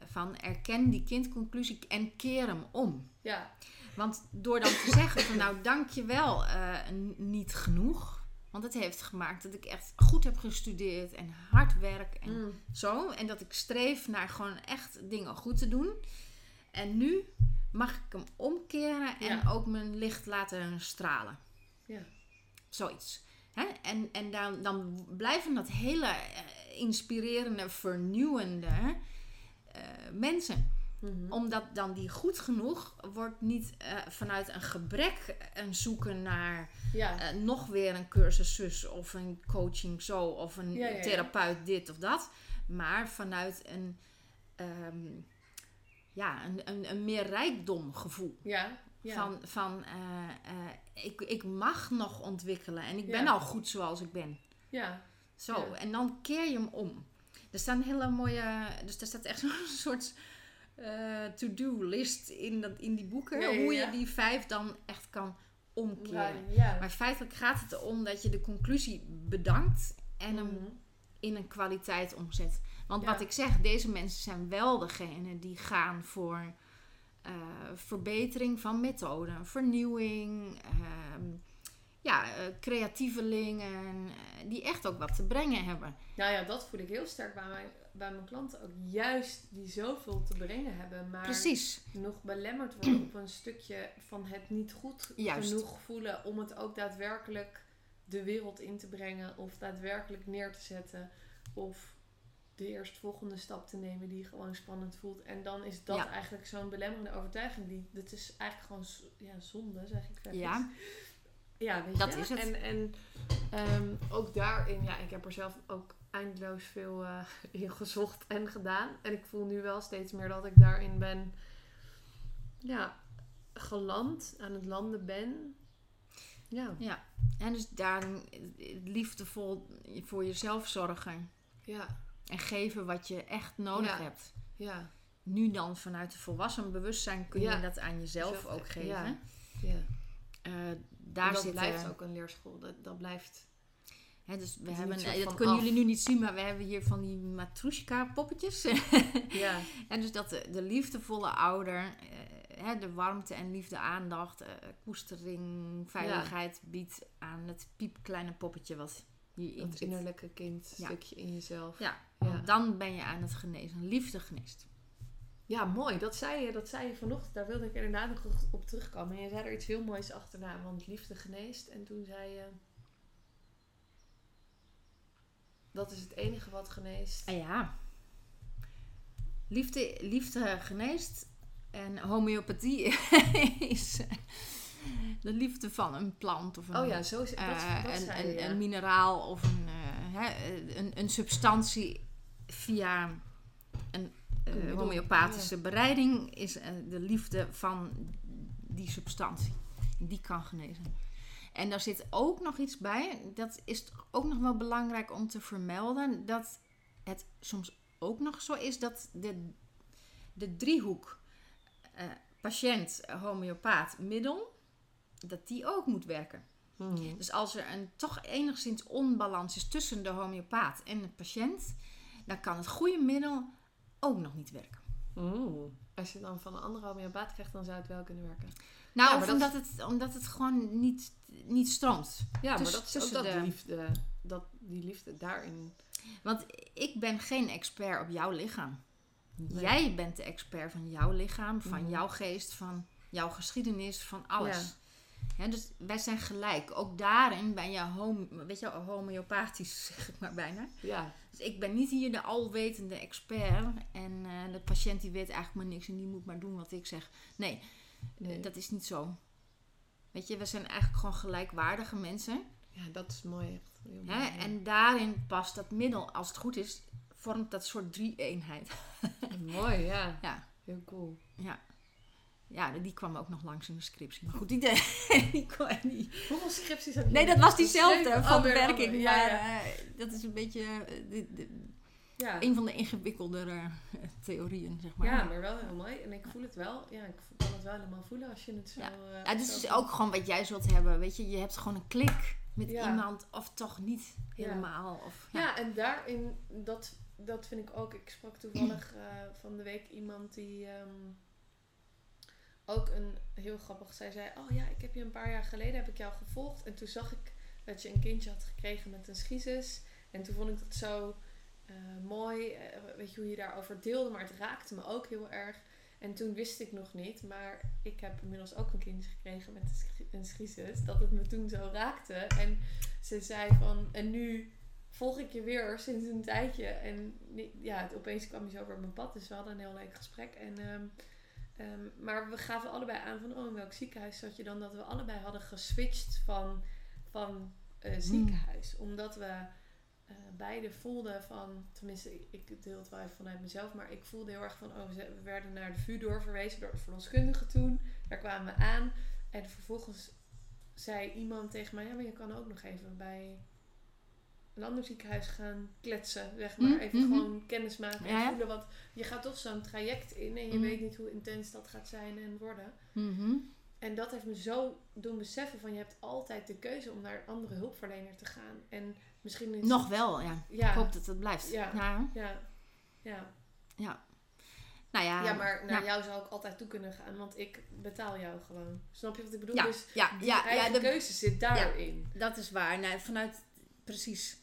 Van erken die kindconclusie en keer hem om. ja, Want door dan te zeggen van nou dankjewel uh, niet genoeg. Want het heeft gemaakt dat ik echt goed heb gestudeerd en hard werk en Mm. zo. En dat ik streef naar gewoon echt dingen goed te doen. En nu mag ik hem omkeren en ook mijn licht laten stralen. Ja. Zoiets. Hè? En, en dan, dan blijven dat hele uh, inspirerende, vernieuwende uh, mensen. Mhm. Omdat dan die goed genoeg wordt niet uh, vanuit een gebrek een zoeken naar ja. uh, nog weer een cursus zus of een coaching zo of een Ja, ja, ja. therapeut dit of dat. Maar vanuit een, um, ja, een, een, een meer rijkdomgevoel. ja. ja. Van, van uh, ik, ik mag nog ontwikkelen en ik ben al goed zoals ik ben. ja. Zo, en dan keer je hem om. Er staan hele mooie, dus er staat echt zo'n soort uh, to-do-list in, dat, in die boeken. hoe je die vijf dan echt kan omkeren. Maar feitelijk gaat het erom dat je de conclusie bedankt en hem mhm. in een kwaliteit omzet. Want wat ik zeg, deze mensen zijn wel degene die gaan voor uh, verbetering van methoden, vernieuwing, uh, ja, uh, creatievelingen, eh, die echt ook wat te brengen hebben. Nou ja, dat voel ik heel sterk bij mijn, bij mijn klanten ook. Juist die zoveel te brengen hebben, maar Precies. nog belemmerd worden op een stukje van het niet goed genoeg voelen om het ook daadwerkelijk de wereld in te brengen of daadwerkelijk neer te zetten. Of de eerstvolgende stap te nemen die gewoon spannend voelt. En dan is dat eigenlijk zo'n belemmerende overtuiging. Die, dat is eigenlijk gewoon ja, zonde, zeg ik. Ja. Ja, weet dat is het. En, en um, ook daarin, ja, ik heb er zelf ook eindeloos veel uh, in gezocht en gedaan. En ik voel nu wel steeds meer dat ik daarin ben, ja, geland, aan het landen ben. Ja. ja. En dus daarin liefdevol voor jezelf zorgen. Ja. En geven wat je echt nodig hebt. Ja. Nu dan vanuit het volwassen bewustzijn kun je dat aan jezelf ook geven. Ja. ja. Uh, daar dat zit, blijft ook een leerschool. Dat, dat blijft... Dus we hebben, dat kunnen jullie nu niet zien, maar we hebben hier van die matrushka poppetjes. ja. En dus dat de, de liefdevolle ouder uh, hè, de warmte en liefde, aandacht, uh, koestering, veiligheid biedt aan het piepkleine poppetje wat hierin Het innerlijke kind, stukje in jezelf. Ja, ja. dan ben je aan het genezen. Liefde geneest. Ja, mooi. Dat zei je, dat zei je vanochtend. Daar wilde ik inderdaad nog op terugkomen. En je zei er iets heel moois achterna, want liefde geneest. En toen zei je... Dat is het enige wat geneest. Ah ja. Liefde, liefde geneest. En homeopathie is de liefde van een plant of een, oh ja, zo is, dat, uh, een, een, een, mineraal of een, uh, hè, een, een substantie via een uh, homeopathische bereiding is de liefde van die substantie. Die kan genezen. En daar zit ook nog iets bij, dat is ook nog wel belangrijk om te vermelden, dat het soms ook nog zo is dat de, de driehoek uh, patiënt, homeopaat, middel, dat die ook moet werken. Hmm. Dus als er een toch enigszins onbalans is tussen de homeopaat en de patiënt, dan kan het goede middel ook nog niet werken. Als je dan van een andere homeopaat krijgt, dan zou het wel kunnen werken. Nou, of omdat, het, omdat het gewoon niet, niet stroomt. Ja, maar dat is ook dat de... liefde, dat, die liefde daarin. Want ik ben geen expert op jouw lichaam. Jij bent de expert van jouw lichaam, van mhm. jouw geest, van jouw geschiedenis, van alles. Ja. dus wij zijn gelijk. Ook daarin ben je home, weet je, homeopathisch, zeg ik maar bijna. Ja. Dus ik ben niet hier de alwetende expert. En uh, de patiënt die weet eigenlijk maar niks en die moet maar doen wat ik zeg. Nee, nee. dat is niet zo. Weet je, we zijn eigenlijk gewoon gelijkwaardige mensen. Ja, dat is mooi. Heel mooi Hè? En daarin past dat middel, als het goed is, vormt dat soort drie-eenheid. mooi, ja. Ja. Heel cool. Ja. Ja, die kwam ook nog langs in de scriptie. Maar goed, die, die, die... Hoeveel scripties heb je? Nee, dat was diezelfde van de werking. Ja, maar ja. Uh, dat is een beetje de, de, ja. een van de ingewikkeldere uh, theorieën, zeg maar. Ja, maar wel heel mooi. En ik voel het wel. Ja, ik kan het wel helemaal voelen als je het zo... Ja, ja dus is ook gewoon wat jij zult hebben. Weet je, je hebt gewoon een klik met iemand of toch niet helemaal. Of, ja. en daarin, dat, dat vind ik ook... Ik sprak toevallig van de week iemand die... Um, ook een heel grappig. Zij zei: Oh ja, ik heb je een paar jaar geleden heb ik jou gevolgd. En toen zag ik dat je een kindje had gekregen met een schizus. En toen vond ik dat zo uh, mooi. Uh, weet je hoe je daarover deelde. Maar het raakte me ook heel erg. En toen wist ik nog niet. Maar ik heb inmiddels ook een kindje gekregen met een schizus. Dat het me toen zo raakte. En ze zei van. En nu volg ik je weer sinds een tijdje. En ja, het, opeens kwam je zo over mijn pad. Dus we hadden een heel leuk gesprek. En. Um, Um, maar we gaven allebei aan van, oh, in welk ziekenhuis zat je dan? Dat we allebei hadden geswitcht van, van uh, ziekenhuis. Omdat we uh, beide voelden van, tenminste, ik, ik deel het wel even vanuit mezelf, maar ik voelde heel erg van, oh, we werden naar de VU doorverwezen door de verloskundige toen. Daar kwamen we aan. En vervolgens zei iemand tegen mij, ja, maar je kan ook nog even bij een ander ziekenhuis gaan kletsen, zeg maar. Mm, Even mhm. gewoon kennis maken en Ja, voelen. Want je gaat toch zo'n traject in en je Mhm. weet niet hoe intens dat gaat zijn en worden. Mhm. En dat heeft me zo doen beseffen van je hebt altijd de keuze om naar een andere hulpverlener te gaan. En misschien is Nog wel, ja. Ja, Ik hoop dat het blijft. Ja. Ja. ja, ja. ja. Nou ja. ja, maar naar jou zou ik altijd toe kunnen gaan, want ik betaal jou gewoon. Snap je wat ik bedoel? Ja, Dus ja, die ja, eigen ja, de- keuze zit daarin. dat is waar. Nou, vanuit, precies.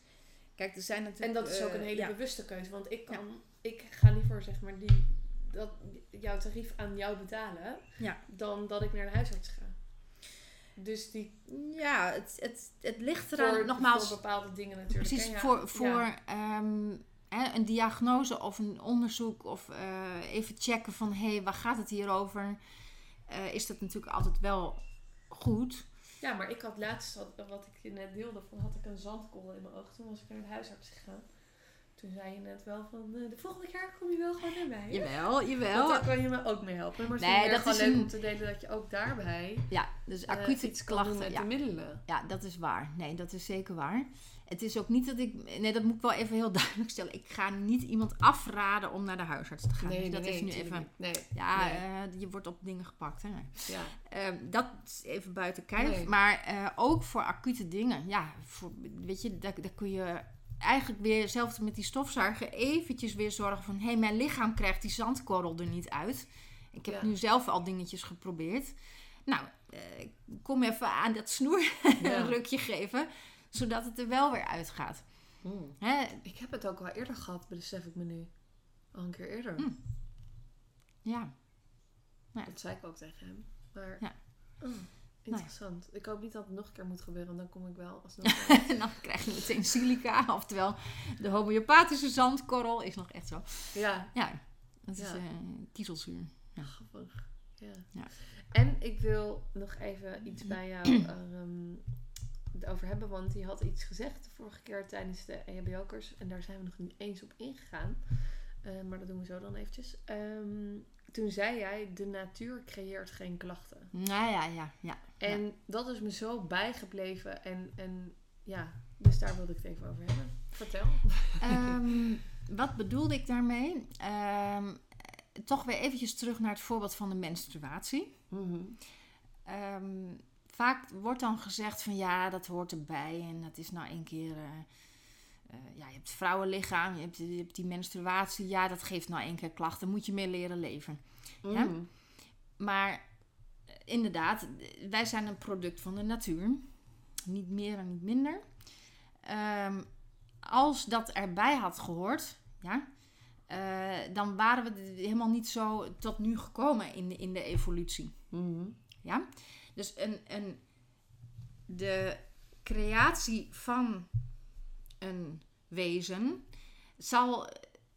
Kijk, er zijn natuurlijk... En dat is ook een eh, hele ja. bewuste keuze. Want ik kan, ik ga liever zeg maar die, dat, jouw tarief aan jou betalen. Ja. Dan dat ik naar de huisarts ga. Dus die Ja, het, het, het ligt eraan, voor, nogmaals, voor bepaalde dingen natuurlijk. precies hè, voor, voor ehm, hè, een diagnose of een onderzoek of eh, even checken van hé, hey, waar gaat het hier over? Eh, is dat natuurlijk altijd wel goed. Ja, maar ik had laatst, wat ik je net deelde, van had ik een zandkorrel in mijn oog. Toen was ik naar de huisarts gegaan. Toen zei je net wel van, eh, de volgende keer kom je wel gewoon naar mij. hè? Jawel, Want jawel. daar kan je me ook mee helpen. Maar het Nee, is dat gewoon is leuk een- om te delen dat je ook daarbij Ja, dus eh, acute doen klachten. met Ja, de middelen. ja, dat is waar. Nee, dat is zeker waar. Het is ook niet dat ik... Nee, dat moet ik wel even heel duidelijk stellen. Ik ga niet iemand afraden om naar de huisarts te gaan. Dus dat is nu even... Nee, Ja, nee. eh, je wordt op dingen gepakt. Hè? ja. Ehm, dat is even buiten kijf. Nee. Maar eh, ook voor acute dingen. Ja, voor, weet je, daar, daar kun je eigenlijk weer, zelfs met die stofzuiger, eventjes weer zorgen van... Hé, hey, mijn lichaam krijgt die zandkorrel er niet uit. Ik heb Ja. nu zelf al dingetjes geprobeerd. Nou, eh, kom even aan dat snoer Ja. een rukje geven. Zodat het er wel weer uitgaat. Hmm. Hè? Ik heb het ook al eerder gehad, besef ik me nu. Al een keer eerder. Hmm. Ja. Dat zei ik ook tegen hem. Maar Ja. oh, interessant. Ik hoop niet dat het nog een keer moet gebeuren. Dan kom ik wel alsnog. En dan krijg je meteen silica. Oftewel, de homeopathische zandkorrel is nog echt zo. ja, Ja, dat is Ja. eh, kiezelzuur. Ja. grappig. Ja. Ja. En ik wil nog even iets bij jou over hebben. Want je had iets gezegd de vorige keer tijdens de EHBO-cursus. En daar zijn we nog niet eens op ingegaan. Eh, maar dat doen we zo dan eventjes. Ehm, toen zei jij, de natuur creëert geen klachten. Nou ja, ja, ja. En dat is me zo bijgebleven. En, en ja, dus daar wilde ik het even over hebben. Vertel. Ehm, wat bedoelde ik daarmee? Ehm, toch weer eventjes terug naar het voorbeeld van de menstruatie. Ehm, vaak wordt dan gezegd van ja, dat hoort erbij. En dat is nou een keer... eh, eh, ja, je hebt het vrouwenlichaam, je hebt, je hebt die menstruatie. Ja, dat geeft nou één keer klachten. Moet je mee leren leven. Ja? Mhm. Maar eh, inderdaad, wij zijn een product van de natuur. Niet meer en niet minder. Ehm, als dat erbij had gehoord, ja, dan waren we helemaal niet zo tot nu gekomen in de, in de evolutie. Mhm. Ja? Dus een, een, de creatie van een wezen zal,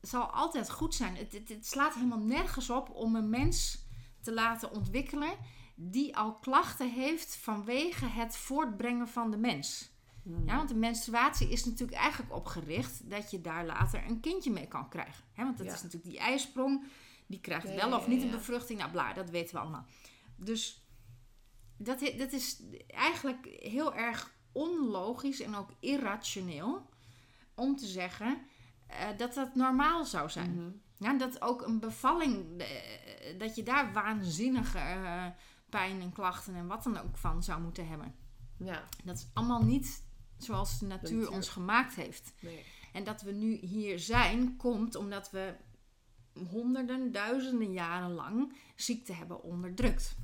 zal altijd goed zijn. Het, het, het slaat helemaal nergens op om een mens te laten ontwikkelen die al klachten heeft vanwege het voortbrengen van de mens. Mhm. Ja, want de menstruatie is natuurlijk eigenlijk opgericht dat je daar later een kindje mee kan krijgen. Want dat Ja. is natuurlijk die ijsprong, die krijgt Ja, wel of niet een bevruchting. Nou, bla, dat weten we allemaal. Dus dat, dat is eigenlijk heel erg onlogisch en ook irrationeel om te zeggen eh, dat dat normaal zou zijn. Mhm. Ja, dat ook een bevalling, eh, dat je daar waanzinnige eh, pijn en klachten en wat dan ook van zou moeten hebben. Ja, Dat is allemaal niet zoals de natuur natuur. ons gemaakt heeft. nee. En dat we nu hier zijn, komt omdat we honderden, duizenden jaren lang ziekte hebben onderdrukt.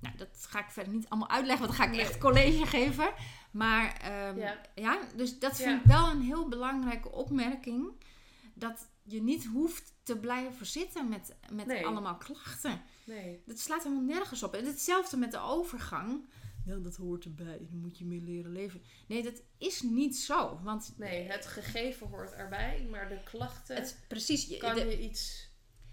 Nou, dat ga ik verder niet allemaal uitleggen, want dan ga ik echt college geven. Maar ehm, Ja. ja. dus dat vind ik wel een heel belangrijke opmerking. Dat je niet hoeft te blijven zitten met, met Nee. allemaal klachten. Nee. Dat slaat helemaal nergens op. En hetzelfde met de overgang. Ja, dat hoort erbij. Daar moet je mee leren leven. Nee, dat is niet zo. Want Nee, het gegeven hoort erbij, maar de klachten het, precies, je, kan de- je iets.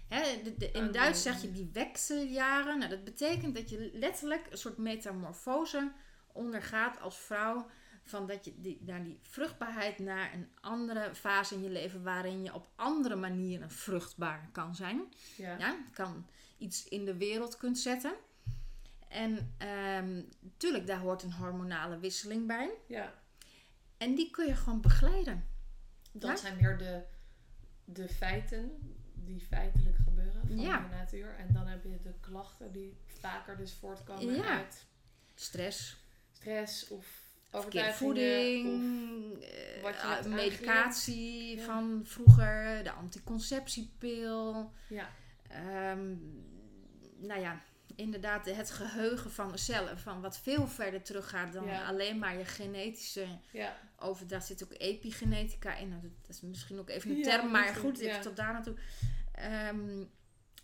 Hè, de- de- in. Duits zeg je die wekseljaren. Nou, dat betekent dat je letterlijk een soort metamorfose ondergaat als vrouw. Van dat je die, naar die vruchtbaarheid naar een andere fase in je leven waarin je op andere manieren vruchtbaar kan zijn. Ja. Ja, kan iets in de wereld kunt zetten. En ehm tuurlijk, daar hoort een hormonale wisseling bij. Ja. En die kun je gewoon begeleiden. Dat zijn meer de, de feiten die feitelijk gebeuren van Ja. de natuur. En dan heb je de klachten die vaker dus voortkomen Ja. uit stress, stress of verkeerde voeding, of eh, wat je ah, medicatie Ja. van vroeger, de anticonceptiepil. ja, Ehm, nou ja, inderdaad het geheugen van de cellen, van wat veel verder teruggaat dan Ja. alleen maar je genetische ja, overdracht. zit ook epigenetica in. Nou, dat is misschien ook even een term, maar goed, even tot daar naartoe. Ehm,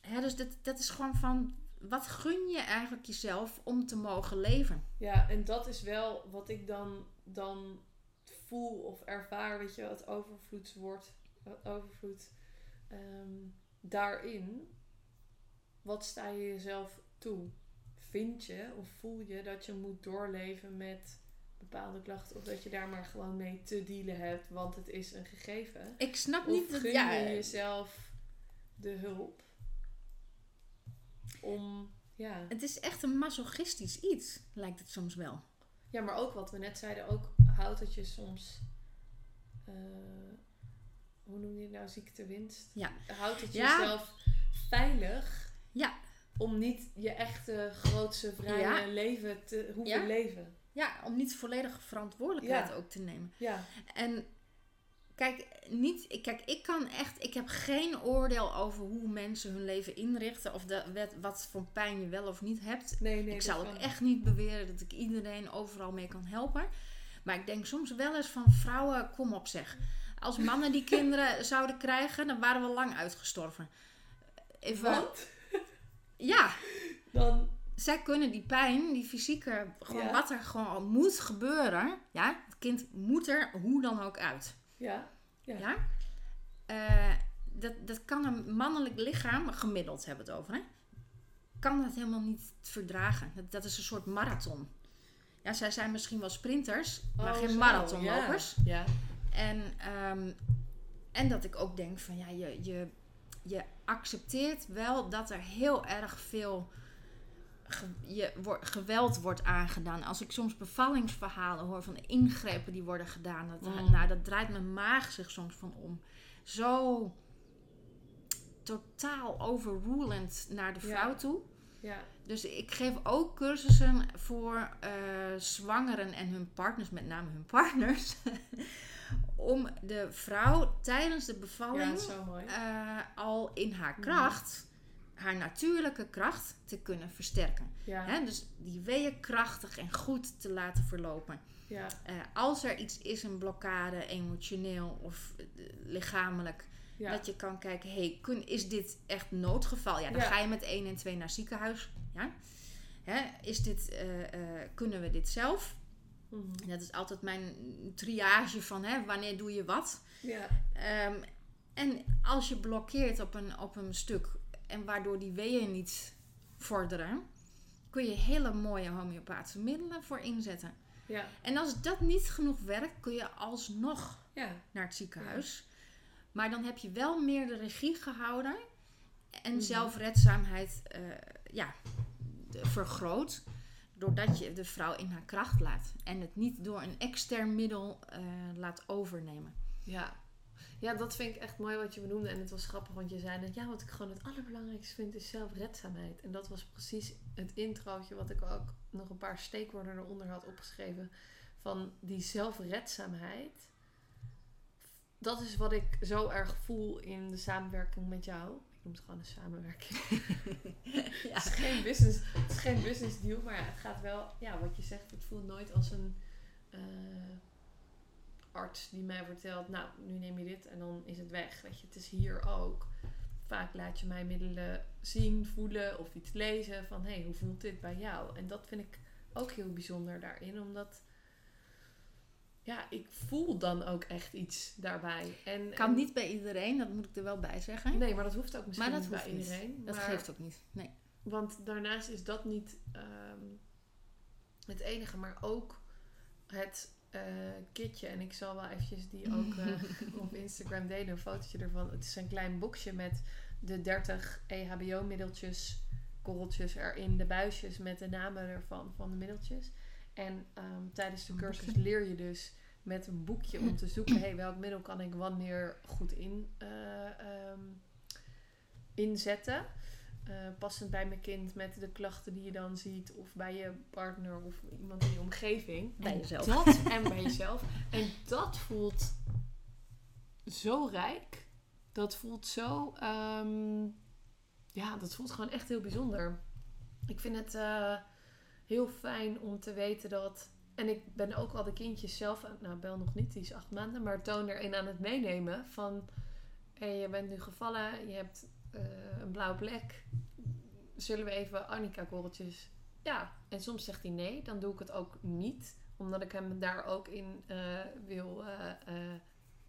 hè, dus dat, dat is gewoon van, wat gun je eigenlijk jezelf om te mogen leven? ja, en dat is wel wat ik dan, dan voel of ervaar, weet je, het overvloedswoord, het overvloed. ehm, daarin, wat sta je jezelf toe? Vind je of voel je dat je moet doorleven met bepaalde klachten of dat je daar maar gewoon mee te dealen hebt, want het is een gegeven? Ik snap Of niet dat... gun Ja, je jezelf de hulp om, ja... het is echt een masochistisch iets, lijkt het soms wel. Ja, maar ook wat we net zeiden, ook houdt het je soms... eh, hoe noem je het nou? Ziektewinst? Ja. Houdt het Ja. jezelf veilig Ja. om niet je echte grootste vrije Ja. leven te hoeven leven? Ja, om niet volledige verantwoordelijkheid ook te nemen. Ja, En kijk, niet, kijk, ik kan echt, ik heb geen oordeel over hoe mensen hun leven inrichten of de, wat, wat voor pijn je wel of niet hebt. nee, nee. ik zal ook kan. echt niet beweren dat ik iedereen overal mee kan helpen. Maar ik denk soms wel eens van vrouwen, kom op zeg. Als mannen die kinderen zouden krijgen, dan waren we lang uitgestorven. Even, Want ja, dan... zij kunnen die pijn, die fysieke, gewoon Ja. wat er gewoon moet gebeuren. Ja, het kind moet er hoe dan ook uit. Ja, Ja. Ja? Eh, dat, dat kan een mannelijk lichaam, gemiddeld hebben we het over, hè? kan dat helemaal niet verdragen. Dat, dat is een soort marathon. Ja, zij zijn misschien wel sprinters, maar Oh, geen zo, marathonlopers. Ja. En, ehm, en dat ik ook denk van ja, je, je, je accepteert wel dat er heel erg veel je, geweld wordt aangedaan. Als ik soms bevallingsverhalen hoor van de ingrepen die worden gedaan, dat, Mm. nou, dat draait mijn maag zich soms van om. Zo totaal overrulend naar de Ja. vrouw toe. ja. Dus ik geef ook cursussen voor eh, zwangeren en hun partners, met name hun partners. om de vrouw tijdens de bevalling eh, al in haar kracht, haar natuurlijke kracht, te kunnen versterken. Ja, Hè? Dus die weeën krachtig en goed te laten verlopen. ja, Eh, als er iets is, een blokkade, emotioneel of eh, lichamelijk, ja. dat je kan kijken, hey, kun, is dit echt noodgeval? Ja, dan ga je met 1 en 2 naar het ziekenhuis. Ja? Hè, is dit, eh, kunnen we dit zelf? Mhm. Dat is altijd mijn triage van hè, wanneer doe je wat. ja. Ehm, en als je blokkeert op een, op een stuk en waardoor die weeën niet vorderen, kun je hele mooie homeopathische middelen voor inzetten. ja. En als dat niet genoeg werkt, kun je alsnog ja. naar het ziekenhuis. Maar dan heb je wel meer de regie gehouden en Mhm. zelfredzaamheid eh, ja, vergroot. Doordat je de vrouw in haar kracht laat. En het niet door een extern middel eh, laat overnemen. Ja. Ja, dat vind ik echt mooi wat je benoemde. En het was grappig, want je zei net... Ja, wat ik gewoon het allerbelangrijkste vind is zelfredzaamheid. En dat was precies het introotje wat ik ook nog een paar steekwoorden eronder had opgeschreven. Van die zelfredzaamheid. Dat is wat ik zo erg voel in de samenwerking met jou. Ik noem het gewoon een samenwerking. ja. Het is geen business, het is geen business deal, maar het gaat wel, ja, wat je zegt, het voelt nooit als een eh, arts die mij vertelt, nou, nu neem je dit en dan is het weg. Weet je, het is hier ook. Vaak laat je mij middelen zien, voelen of iets lezen van, hé, hey, hoe voelt dit bij jou? En dat vind ik ook heel bijzonder daarin, omdat, ja, ik voel dan ook echt iets daarbij. En, Kan en- niet bij iedereen, dat moet ik er wel bij zeggen. Nee, maar dat hoeft ook misschien Maar dat niet hoeft bij niet. iedereen. Dat maar- geeft ook niet. Nee. want daarnaast is dat niet ehm, het enige, maar ook het eh, kitje. En ik zal wel eventjes die ook eh, op Instagram delen, een fotootje ervan. Het is een klein boxje met de 30 E EHBO-middeltjes, korreltjes erin, de buisjes met de namen ervan, van de middeltjes. En ehm, tijdens de cursus boekje. leer je dus met een boekje om te zoeken, hey, welk middel kan ik wanneer goed in, eh, ehm, inzetten. Uh, passend bij mijn kind met de klachten die je dan ziet, of bij je partner of iemand in je omgeving. Bij jezelf. Dat, en bij jezelf. En dat voelt zo rijk. Dat voelt zo. ehm, ja, dat voelt gewoon echt heel bijzonder. Ik vind het eh, heel fijn om te weten dat. En ik ben ook al de kindjes zelf. Nou, Bel nog niet, die is acht maanden. Maar Toon erin aan het meenemen. Van. Hé, je bent nu gevallen. Je hebt eh, een blauwe plek. Zullen we even Annika-korreltjes? Ja. En soms zegt hij nee. Dan doe ik het ook niet. Omdat ik hem daar ook in eh, wil. eh,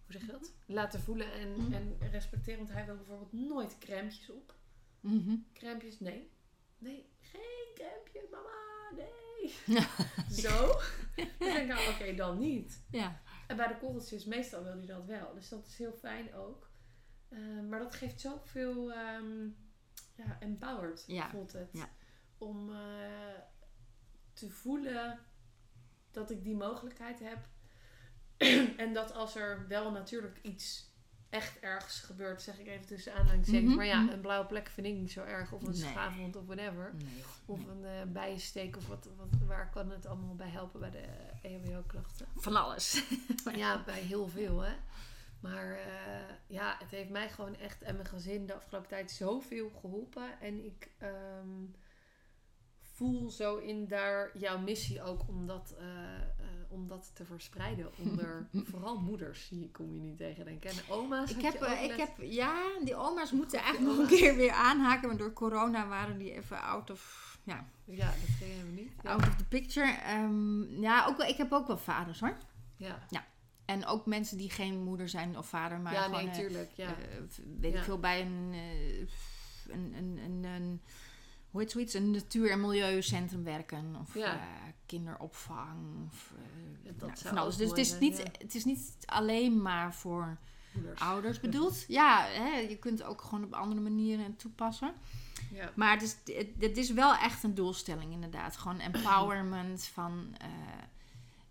hoe zeg je dat? Laten voelen en, Mhm. en respecteren. Want hij wil bijvoorbeeld nooit crèmpjes op. Crèmpjes, nee. Nee, geen crèmpje, mama, nee. Zo. Dan denk ik, nou, oké, dan niet. Ja. En bij de korreltjes, meestal wil hij dat wel. Dus dat is heel fijn ook. Eh, maar dat geeft zoveel, ehm ja, empowered Ja, voelt het. ja. Om eh, te voelen dat ik die mogelijkheid heb. en dat als er wel natuurlijk iets echt ergs gebeurt, zeg ik even tussen aanhalingstekens. Mhm, Maar ja, mhm. een blauwe plek vind ik niet zo erg. Of een Nee. schaafwond of whatever. Nee. Of een bijensteek of wat, wat, waar kan het allemaal bij helpen bij de EHBO-klachten? Van alles. Ja, bij heel veel hè. Maar eh, ja, het heeft mij gewoon echt en mijn gezin de afgelopen tijd zoveel geholpen. En ik ehm, voel zo in daar jouw missie ook om dat, eh, eh, om dat te verspreiden onder vooral moeders. Die kom je niet tegen, denk ik. En oma's. Ik heb, ik net. heb, ja, die oma's moeten eigenlijk nog een keer weer aanhaken. Maar door corona waren die even out of, ja, Ja, dat gingen we niet. Ja. out of the picture. Ehm, ja, ook wel, ik heb ook wel vaders hoor. ja. En ook mensen die geen moeder zijn of vader, maar ja, gewoon, nee, eh, tuurlijk. Ja. eh, weet ik veel, bij een, eh, een, een, een, een, hoe heet zoiets, een natuur- en milieucentrum werken. Of Ja. kinderopvang. Of, dat nou, zou van alles. ook Dus het is, niet, het is niet alleen maar voor Moeders. ouders bedoeld. Ja, hè, je kunt het ook gewoon op andere manieren toepassen. Ja. Maar het is, het, het is wel echt een doelstelling inderdaad. Gewoon empowerment van...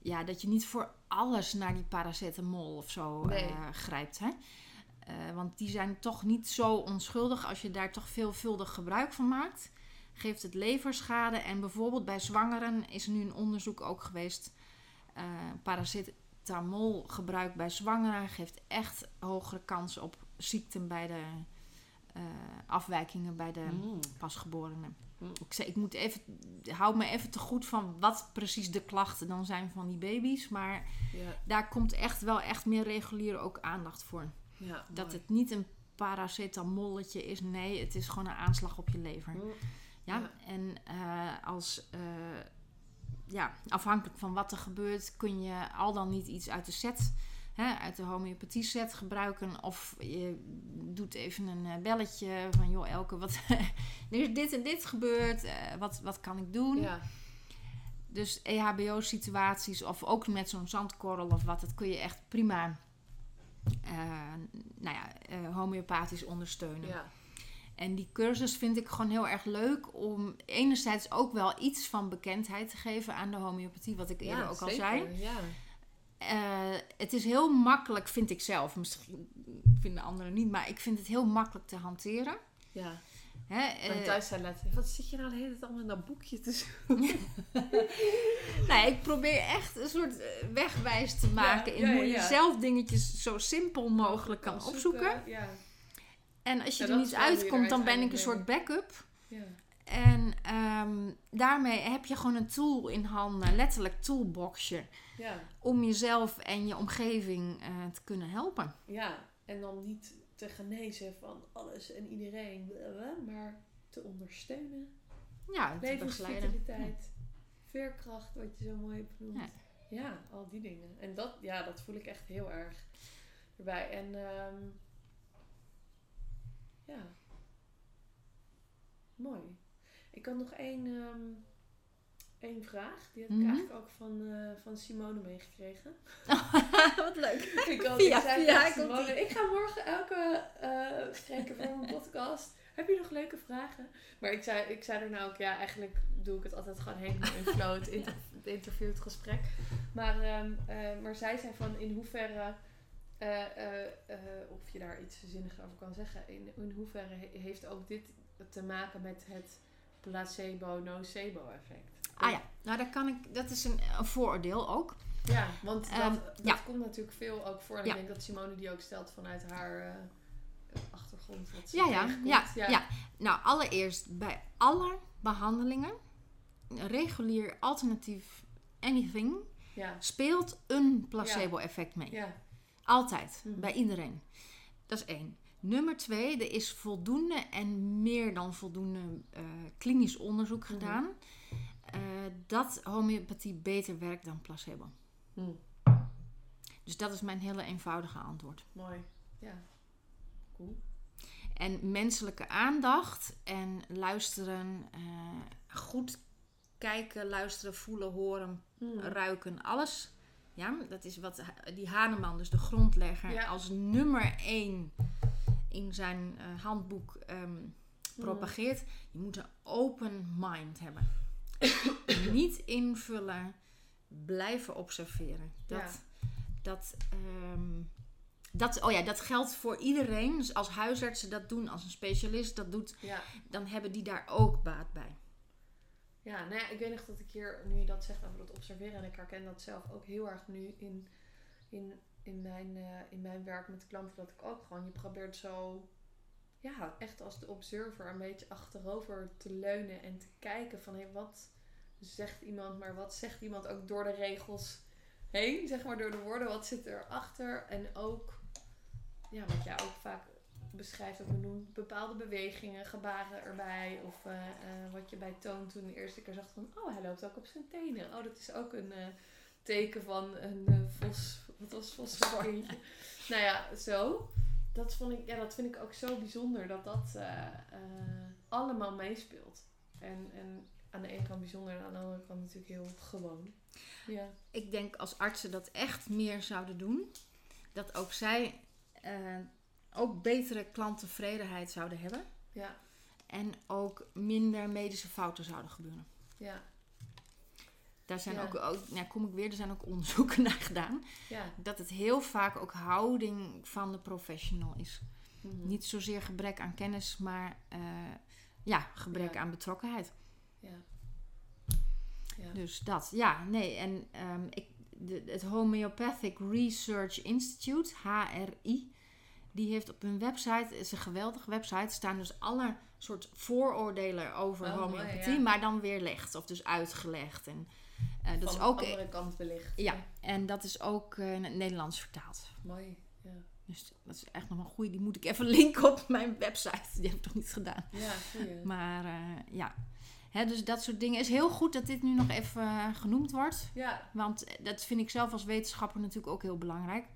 ja, dat je niet voor alles naar die paracetamol of zo Nee. eh, grijpt. Hè? Eh, want die zijn toch niet zo onschuldig als je daar toch veelvuldig gebruik van maakt. Geeft het leverschade. En bijvoorbeeld bij zwangeren is er nu een onderzoek ook geweest. eh paracetamol gebruik bij zwangeren geeft echt hogere kans op ziekten bij de afwijkingen bij de Mm. pasgeborenen. Ik zei, ik moet even, hou me even te goed van wat precies de klachten dan zijn van die baby's. Maar Ja. daar komt echt wel echt meer regulier ook aandacht voor. Ja, Dat mooi. het niet een paracetamolletje is. Nee, het is gewoon een aanslag op je lever. Mm. Ja, Ja. en eh, als, eh, ja, afhankelijk van wat er gebeurt, kun je al dan niet iets uit de set, hè, uit de homeopathie set gebruiken. Of je doet even een eh, belletje van, joh Elke, wat, er is dit en dit gebeurd, eh, wat, wat kan ik doen? Ja. Dus EHBO-situaties of ook met zo'n zandkorrel of wat, dat kun je echt prima eh, nou ja, homeopathisch ondersteunen. Ja. En die cursus vind ik gewoon heel erg leuk om enerzijds ook wel iets van bekendheid te geven aan de homeopathie, wat ik eerder Ja, ook al zeker. zei. Ja. Eh, het is heel makkelijk, vind ik zelf. Misschien vinden anderen niet, maar ik vind het heel makkelijk te hanteren. ja. Hè? Eh, thuis zei laatst, wat zit je nou de hele tijd allemaal in dat boekje te zoeken? nee, ik probeer echt een soort eh, wegwijs te maken in ja, hoe je zelf dingetjes zo simpel mogelijk kan opzoeken. Ja. En als je er niet uitkomt, dan ben ik een soort backup. Ja. En ehm, daarmee heb je gewoon een tool in handen, letterlijk toolboxje, Ja. om jezelf en je omgeving eh, te kunnen helpen. ja, en dan niet te genezen van alles en iedereen, maar te ondersteunen. Ja. Levensvitaliteit, veerkracht, wat je zo mooi hebt genoemd. Ja. Ja. al die dingen. En dat, ja, dat voel ik echt heel erg erbij. En ehm, ja, mooi. Ik had nog één, ehm, één vraag. Die heb ik Mhm. eigenlijk ook van, eh, van Simone meegekregen. Wat leuk. Ik, Via- ik zei via tegen komt Simone, ik ga morgen elke eh spreken voor mijn podcast. heb je nog leuke vragen? Maar ik zei, ik zei er nou ook, ja, eigenlijk doe ik het altijd gewoon helemaal in flow, het, inter, het interview, het gesprek. Maar, um, uh, maar zij zei van in hoeverre, uh, uh, of je daar iets zinnigs over kan zeggen, in, in hoeverre heeft ook dit te maken met het placebo-nocebo effect? Ah ja, nou daar kan ik, dat is een, een vooroordeel ook. Ja, want dat, um, dat ja. komt natuurlijk veel ook voor. En ja. ik denk dat Simone die ook stelt vanuit haar achtergrond. Wat ze ja, ja, ja, ja, ja. Nou, allereerst bij alle behandelingen, regulier, alternatief, anything, ja. speelt een placebo-effect mee. Ja. Altijd, mm. bij iedereen. Dat is één. Nummer twee, er is voldoende en meer dan voldoende uh, klinisch onderzoek mm. gedaan uh, dat homeopathie beter werkt dan placebo. Mm. Dus dat is mijn hele eenvoudige antwoord. Mooi, ja. Cool. En menselijke aandacht en luisteren, uh, goed kijken, luisteren, voelen, horen, mm. ruiken, alles. Ja, dat is wat die Haneman, dus de grondlegger, Ja. als nummer één in zijn uh, handboek um, propageert. Je moet een open mind hebben. Niet invullen, blijven observeren. Dat, Ja. dat, ehm, dat, oh ja, dat geldt voor iedereen. Dus als huisartsen dat doen, als een specialist dat doet, Ja. dan hebben die daar ook baat bij. Ja, nou ja, ik weet nog dat ik hier, nu je dat zegt over dat observeren, en ik herken dat zelf ook heel erg nu in, in, in, mijn, eh, in mijn werk met klanten, dat ik ook gewoon, je probeert zo, ja, echt als de observer een beetje achterover te leunen en te kijken van, hé, wat zegt iemand, maar wat zegt iemand ook door de regels heen, zeg maar door de woorden, wat zit erachter en ook, ja, wat jij ook vaak beschrijft of benoemt, bepaalde bewegingen, gebaren erbij. Of eh, eh, wat je bij Toon toen de eerste keer zag van, oh, hij loopt ook op zijn tenen. Oh, dat is ook een eh, teken van een vos, wat was vos nou ja, zo. Dat, vond ik, ja, dat vind ik ook zo bijzonder dat dat eh, eh, allemaal meespeelt. En, en aan de ene kant bijzonder en aan de andere kant natuurlijk heel gewoon. Ja. Ik denk als artsen dat echt meer zouden doen, dat ook zij eh, ook betere klanttevredenheid zouden hebben. Ja, En ook minder medische fouten zouden gebeuren. ja, Daar zijn Ja. ook, ook nou kom ik weer, er zijn ook onderzoeken naar gedaan. ja. Dat het heel vaak ook houding van de professional is. Mhm. Niet zozeer gebrek aan kennis, maar eh, ja, gebrek aan betrokkenheid. Ja. Ja. Dus dat, ja, nee. En ehm, ik, de, het Homeopathic Research Institute, HRI, die heeft op hun website, het is een geweldige website, staan dus alle soort vooroordelen over Oh, mooi, homeopathie, ja. maar dan weer licht, of dus uitgelegd. En dat Van is de ook, andere kant belicht. ja, en dat is ook eh, in het Nederlands vertaald. Mooi. Ja. Dus dat is echt nog een goede. Die moet ik even linken op mijn website. Die heb ik nog niet gedaan. Ja, goeie. Maar eh, ja. Hè, dus dat soort dingen. is heel goed dat dit nu nog even eh, genoemd wordt. Ja, Want dat vind ik zelf als wetenschapper natuurlijk ook heel belangrijk.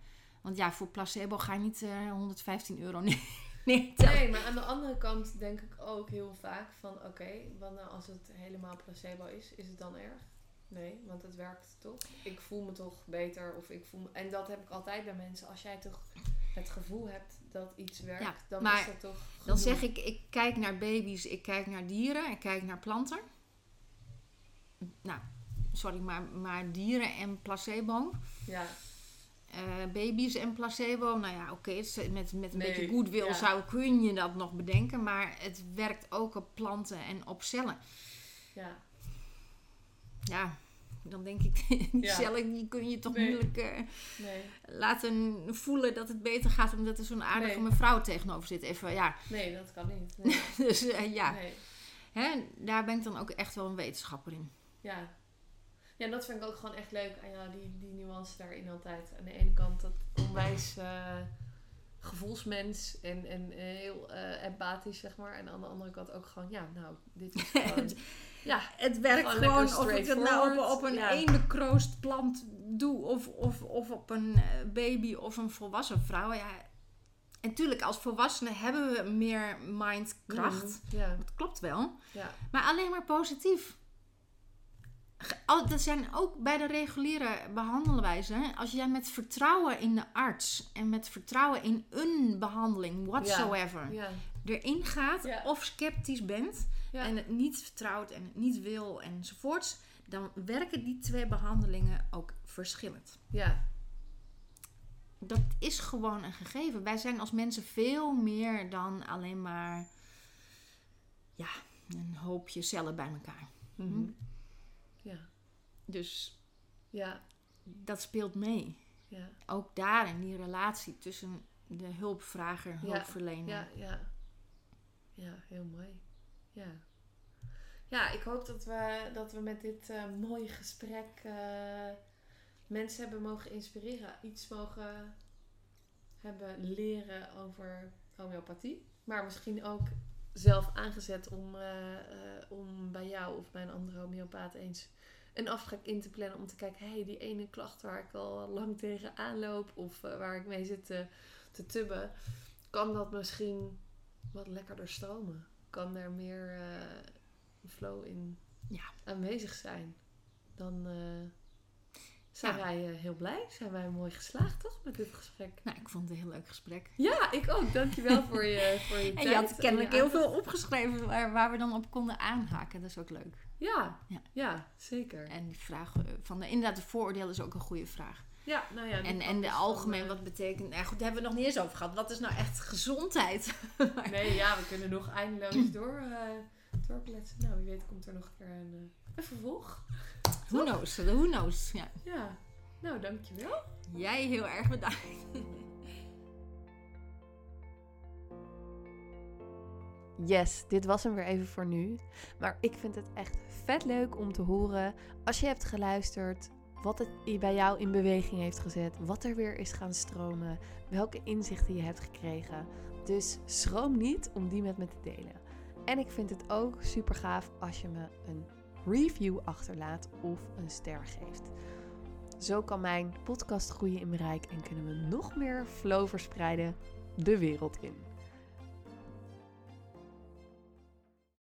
Want ja, voor placebo ga je niet eh, 115 euro neer- neertellen. nee, maar aan de andere kant denk ik ook heel vaak van... Oké, wat nou als het helemaal placebo is? Is het dan erg? Nee, want het werkt toch? Ik voel me toch beter of ik voel me... En dat heb ik altijd bij mensen. Als jij toch het gevoel hebt dat iets werkt, Ja, dan maar is dat toch Dan genoeg. zeg ik, ik kijk naar baby's, ik kijk naar dieren, ik kijk naar planten. Nou, sorry, maar, maar dieren en placebo. Ja, Eh, baby's en placebo, nou ja, oké, is- met, met een Nee, beetje goodwill ja. zou, kun je dat nog bedenken. Maar het werkt ook op planten en op cellen. ja, Ja, dan denk ik, die cellen die kun je toch Nee. moeilijk eh, nee. laten voelen dat het beter gaat omdat er zo'n aardige Nee. mevrouw tegenover zit. Even, ja, Nee, dat kan niet. Dus eh, ja, Nee. Hè, daar ben ik dan ook echt wel een wetenschapper in. Ja. Ja, en dat vind ik ook gewoon echt leuk. En ja, die, die nuance daarin altijd. Aan de ene kant dat onwijs eh, gevoelsmens en, en heel empathisch, zeg maar. En aan de andere kant ook gewoon, ja, nou, dit is gewoon... ja, Het werkt Gewoon of ik het nou op, op een ja. eendekroost plant doe of, of, of op een eh, baby of een volwassen vrouw. Ja, en natuurlijk, als volwassenen hebben we meer mindkracht. Ja, Dat klopt wel. ja, Maar alleen maar positief. Dat zijn ook bij de reguliere behandelwijze. Als jij met vertrouwen in de arts en met vertrouwen in een behandeling, whatsoever, ja, erin gaat of sceptisch bent en het niet vertrouwt en het niet wil enzovoorts, dan werken die twee behandelingen ook verschillend. Ja. Dat is gewoon een gegeven. Wij zijn als mensen veel meer dan alleen maar ja, een hoopje cellen bij elkaar. Mhm. Hm? Ja. Dus ja. dat speelt mee. Ja. Ook daar in die relatie tussen de hulpvrager en hulpverlener. Ja, ja. Ja, heel mooi. Ja. Ja, ik hoop dat we, dat we met dit uh, mooie gesprek uh, mensen hebben mogen inspireren. Iets mogen hebben leren over homeopathie. Maar misschien ook zelf aangezet om, uh, om bij jou of bij een andere homeopaat eens een afspraak in te plannen. Om te kijken, hé, hey, die ene klacht waar ik al lang tegen aanloop of waar ik mee zit te, te tubben. Kan dat misschien wat lekkerder stromen? Kan er meer flow in ja. aanwezig zijn, dan uh, zijn wij uh, heel blij. Zijn wij mooi geslaagd, toch, met dit gesprek? Nou, ik vond het een heel leuk gesprek. Ja, ik ook. Dankjewel voor je, voor je tijd. En je had kennelijk heel veel opgeschreven waar, waar, we dan op konden aanhaken. Dat is ook leuk. Ja, ja. ja zeker. En die vraag eh, van de, inderdaad, de vooroordeel is ook een goede vraag. Ja, nou ja. En, en de algemeen, wat betekent... Nou goed, daar hebben we nog niet eens over gehad. Wat is nou echt gezondheid? nee, ja, we kunnen nog eindeloos door... Uh, doorkletsen. Nou, wie weet komt er nog een keer een, een vervolg. Who knows, who knows. Ja. ja, nou dankjewel. Jij heel erg bedankt. Yes, dit was hem weer even voor nu. Maar ik vind het echt vet leuk om te horen als je hebt geluisterd, wat het bij jou in beweging heeft gezet, wat er weer is gaan stromen, welke inzichten je hebt gekregen. Dus schroom niet om die met me te delen. En ik vind het ook super gaaf als je me een review achterlaat of een ster geeft. Zo kan mijn podcast groeien in bereik en kunnen we nog meer flow verspreiden de wereld in.